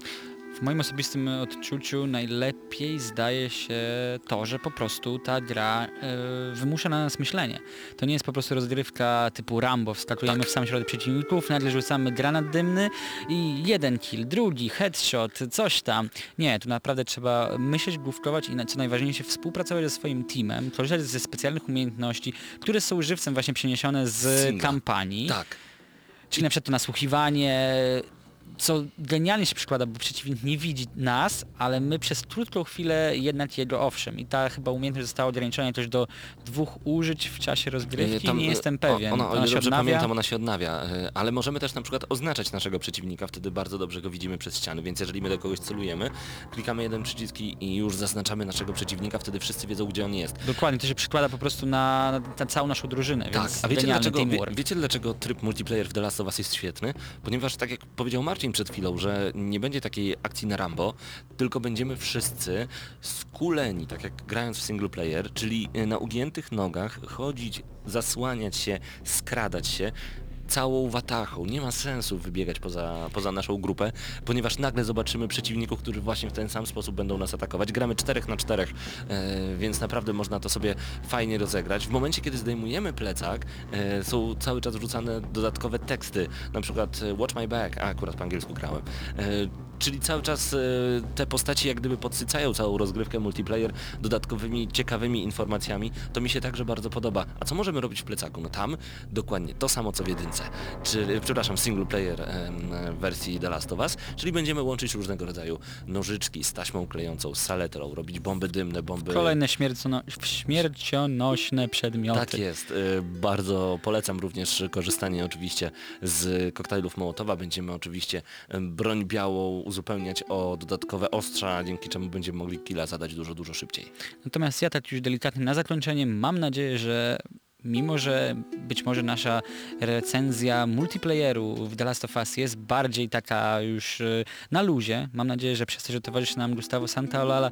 S7: W moim osobistym odczuciu najlepiej zdaje się to, że po prostu ta gra e, wymusza na nas myślenie. To nie jest po prostu rozgrywka typu Rambo, wskakujemy
S5: Tak.
S7: w sam środek przeciwników, nagle rzucamy granat dymny i jeden kill, drugi, headshot, coś tam. Nie, tu naprawdę trzeba myśleć, główkować i co najważniejsze współpracować ze swoim teamem, korzystać ze specjalnych umiejętności, które są żywcem właśnie przeniesione z
S5: Singla.
S7: kampanii.
S5: Tak.
S7: Czyli na przykład to nasłuchiwanie, co genialnie się przykłada, bo przeciwnik nie widzi nas, ale my przez krótką chwilę jednak jego owszem. I ta chyba umiejętność została ograniczona też do dwóch użyć w czasie rozgrywki,
S5: Tam,
S7: nie
S5: e,
S7: jestem pewien.
S5: Ona, o ile
S7: się
S5: dobrze
S7: odnawia.
S5: pamiętam, ona się odnawia, e, ale możemy też na przykład oznaczać naszego przeciwnika, wtedy bardzo dobrze go widzimy przez ściany, więc jeżeli my do kogoś celujemy, klikamy jeden przycisk i już zaznaczamy naszego przeciwnika, wtedy wszyscy wiedzą, gdzie on jest.
S7: Dokładnie, to się przykłada po prostu na, na całą naszą drużynę,
S5: Tak, a wiecie dlaczego, wie, wiecie dlaczego tryb multiplayer w The Last of Us jest świetny? Ponieważ tak jak powiedział Marcin przed chwilą, że nie będzie takiej akcji na Rambo, tylko będziemy wszyscy skuleni, tak jak grając w single player, czyli na ugiętych nogach chodzić, zasłaniać się, skradać się całą watachą. Nie ma sensu wybiegać poza, poza naszą grupę, ponieważ nagle zobaczymy przeciwników, którzy właśnie w ten sam sposób będą nas atakować. Gramy 4 na 4, e, więc naprawdę można to sobie fajnie rozegrać. W momencie, kiedy zdejmujemy plecak, e, są cały czas wrzucane dodatkowe teksty, na przykład e, Watch My Back, a akurat po angielsku grałem. E, czyli cały czas e, te postaci jak gdyby podsycają całą rozgrywkę multiplayer dodatkowymi, ciekawymi informacjami. To mi się także bardzo podoba. A co możemy robić w plecaku? No tam dokładnie to samo co w jedynce. Czyli, przepraszam, single player wersji The Last of Us, czyli będziemy łączyć różnego rodzaju nożyczki z taśmą klejącą, z saletrą, robić bomby dymne, bomby...
S7: Kolejne śmiercono śmiercionośne przedmioty.
S5: Tak jest. y, Bardzo polecam również korzystanie oczywiście z koktajlów Mołotowa. Będziemy oczywiście broń białą uzupełniać o dodatkowe ostrza, dzięki czemu będziemy mogli killa zadać dużo, dużo szybciej.
S7: Natomiast ja tak już delikatnie na zakończenie mam nadzieję, że mimo, że być może nasza recenzja multiplayeru w The Last of Us jest bardziej taka już y, na luzie, mam nadzieję, że przez to, że towarzyszy nam Gustavo Santaolalla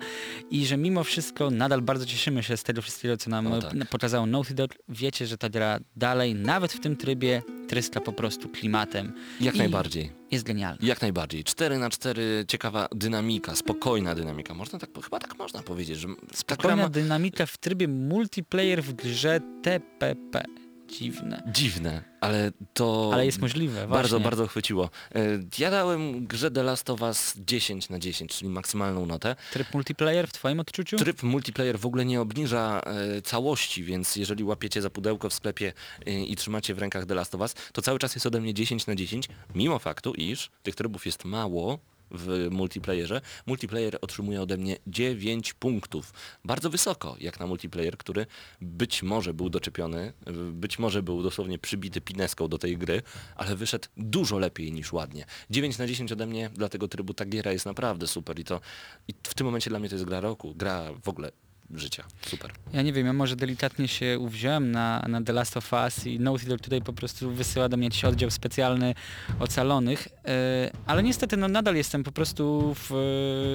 S7: i że mimo wszystko nadal bardzo cieszymy się z tego wszystkiego, co nam
S5: O, tak.
S7: pokazało Naughty Dog. Wiecie, że ta gra dalej, nawet w tym trybie, tryska po prostu klimatem.
S5: Jak
S7: I
S5: najbardziej.
S7: Jest genialna.
S5: Jak najbardziej. 4 na 4 ciekawa dynamika, spokojna dynamika. Można tak, chyba tak można powiedzieć, że
S7: Spokojna
S5: ma
S7: dynamika w trybie multiplayer w grze TPP. Dziwne.
S5: dziwne, ale to
S7: Ale jest możliwe,
S5: bardzo,
S7: właśnie.
S5: bardzo chwyciło. E, Ja dałem grze The Last of Us 10 na 10, czyli maksymalną notę.
S7: Tryb multiplayer w twoim odczuciu?
S5: Tryb multiplayer w ogóle nie obniża e, całości, więc jeżeli łapiecie za pudełko w sklepie e, i trzymacie w rękach The Last of Us, to cały czas jest ode mnie 10 na 10, mimo faktu, iż tych trybów jest mało w multiplayerze. Multiplayer otrzymuje ode mnie 9 punktów. Bardzo wysoko, jak na multiplayer, który być może był doczepiony, być może był dosłownie przybity pineską do tej gry, ale wyszedł dużo lepiej niż ładnie. 9 na 10 ode mnie dla tego trybu ta giera jest naprawdę super i to i w tym momencie dla mnie to jest gra roku, gra w ogóle życia. Super.
S7: Ja nie wiem, ja może delikatnie się uwziąłem na, na The Last of Us i Naughty Dog tutaj po prostu wysyła do mnie jakiś oddział specjalny ocalonych, e, ale niestety no nadal jestem po prostu w,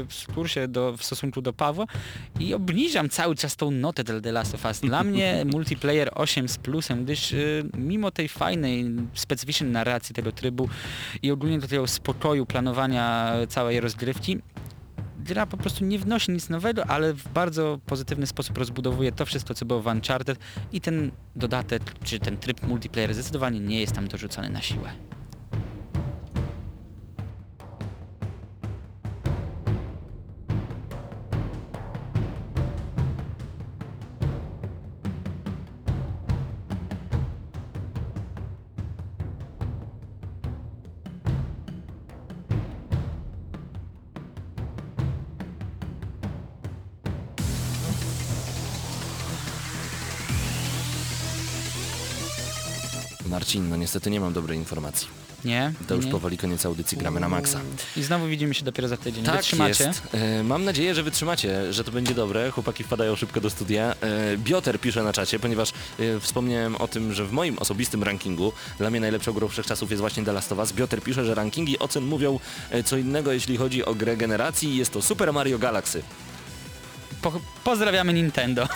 S7: w kursie do, w stosunku do Pawła i obniżam cały czas tą notę dla The Last of Us. Dla mnie multiplayer 8 z plusem, gdyż e, mimo tej fajnej, specyficznej narracji tego trybu i ogólnie do tego spokoju planowania całej rozgrywki, gra po prostu nie wnosi nic nowego, ale w bardzo pozytywny sposób rozbudowuje to wszystko, co było w Uncharted i ten dodatek, czy ten tryb multiplayer zdecydowanie nie jest tam dorzucony na siłę.
S5: Marcin, no niestety nie mam dobrej informacji.
S7: Nie?
S5: To już
S7: nie?
S5: powoli koniec audycji, gramy na maksa.
S7: I znowu widzimy się dopiero za tydzień.
S5: Tak
S7: Wytrzymacie?
S5: jest. E, mam nadzieję, że wytrzymacie, że to będzie dobre. Chłopaki wpadają szybko do studia. E, Bioter pisze na czacie, ponieważ e, wspomniałem o tym, że w moim osobistym rankingu dla mnie najlepszą grą wszechczasów jest właśnie The Last of Us. Bioter pisze, że rankingi ocen mówią e, co innego, jeśli chodzi o grę generacji. Jest to Super Mario Galaxy.
S7: Po, pozdrawiamy Nintendo,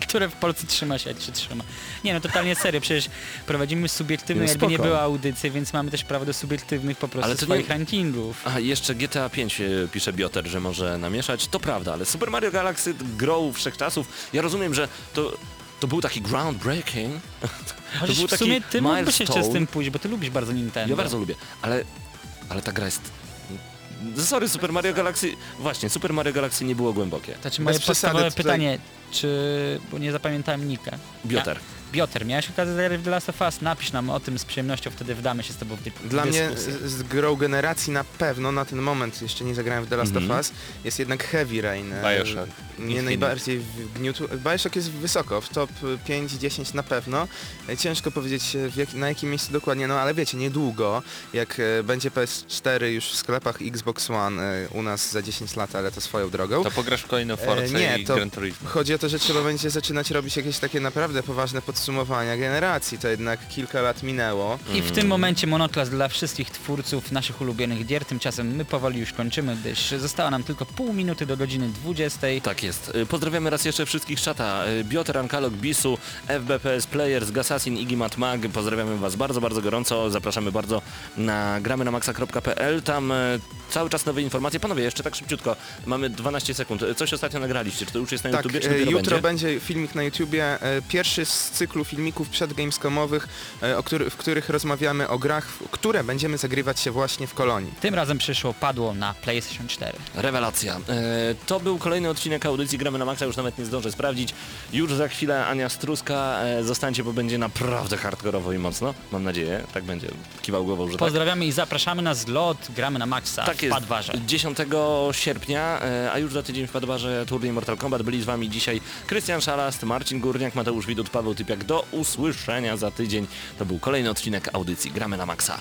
S7: które w Polsce trzyma się, jak się trzyma. Nie no, totalnie serio, przecież prowadzimy subiektywne,
S5: No
S7: jakby nie było audycji, więc mamy też prawo do subiektywnych po prostu
S5: Ale to
S7: swoich
S5: nie-
S7: rankingów.
S5: A jeszcze GTA 5 e, pisze Bioter, że może namieszać. To prawda, ale Super Mario Galaxy grą wszechczasów. Ja rozumiem, że to, to był taki groundbreaking.
S7: Chociaż
S5: był
S7: w
S5: taki
S7: sumie ty mógłbyś jeszcze z tym pójść, bo ty lubisz bardzo Nintendo.
S5: Ja bardzo lubię, ale, ale ta gra jest... Sorry, Super Mario Galaxy... Właśnie, Super Mario Galaxy nie było głębokie.
S7: Znaczy moje
S8: Bez przesady
S7: podstawowe
S8: tutaj-
S7: pytanie, czy... bo nie zapamiętałem Nika.
S5: Bioter.
S7: Bioter, miałeś okazję zagrać w The Last of Us? Napisz nam o tym z przyjemnością, wtedy wdamy się z tobą w dy-
S8: Dla mnie
S7: dyskusję.
S8: z, grą generacji na pewno na ten moment jeszcze nie zagrałem w The Last
S5: Mhm.
S8: of Us. Jest jednak Heavy Rain. e,
S6: Bioshock.
S8: Nie
S6: Infinite.
S8: najbardziej wgniótł. Bioshock jest wysoko, w top 5-10 na pewno. E, Ciężko powiedzieć e, w jak, na jakim miejscu dokładnie, no ale wiecie, niedługo, jak będzie PS4 już w sklepach Xbox One u nas za 10 lat, ale to swoją drogą.
S6: To pograsz w kolejną Force
S8: E, nie,
S6: i
S8: to
S6: Gran Turismo.
S8: Chodzi o to, że trzeba będzie zaczynać robić jakieś takie naprawdę poważne podsumowania generacji. To jednak kilka lat minęło.
S7: I w tym momencie monoklas dla wszystkich twórców naszych ulubionych gier. Tymczasem my powoli już kończymy, gdyż została nam tylko pół minuty do godziny 20.
S5: Tak jest. Y, Pozdrawiamy raz jeszcze wszystkich czata. Y, Bioter, Ankalog, Bisu, FBPS Players, Gassassin, Iggy Matmag. Pozdrawiamy Was bardzo, bardzo gorąco. Zapraszamy bardzo na gramy na maxa.pl. Tam y, cały czas nowe informacje. Panowie, jeszcze tak szybciutko. Mamy 12 sekund. Y, Coś ostatnio nagraliście. Czy to już jest na
S8: Tak,
S5: YouTubie, czy dopiero
S8: jutro
S5: będzie?
S8: będzie filmik na YouTubie, pierwszy z cyklu filmików przed Gamescomowych, e, o który, w których rozmawiamy o grach, które będziemy zagrywać się właśnie w Kolonii.
S7: Tym razem przyszło, padło na PlayStation 4.
S5: Rewelacja. E, to był kolejny odcinek audycji Gramy na Maxa, już nawet nie zdążę sprawdzić. Już za chwilę Ania Struska. E, zostańcie, bo będzie naprawdę hardkorowo i mocno. Mam nadzieję. Tak będzie. Kiwał głową, że tak.
S7: Pozdrawiamy i zapraszamy na zlot, gramy na Maxa
S5: Tak
S7: w
S5: jest.
S7: Padwarze.
S5: 10 sierpnia, e, a już za tydzień w Padwarze turniej Mortal Kombat. Byli z Wami dzisiaj Krystian Szalast, Marcin Górniak, Mateusz Widut, Paweł Typiak. Do usłyszenia za tydzień. To był kolejny odcinek audycji Gramy na Maxa.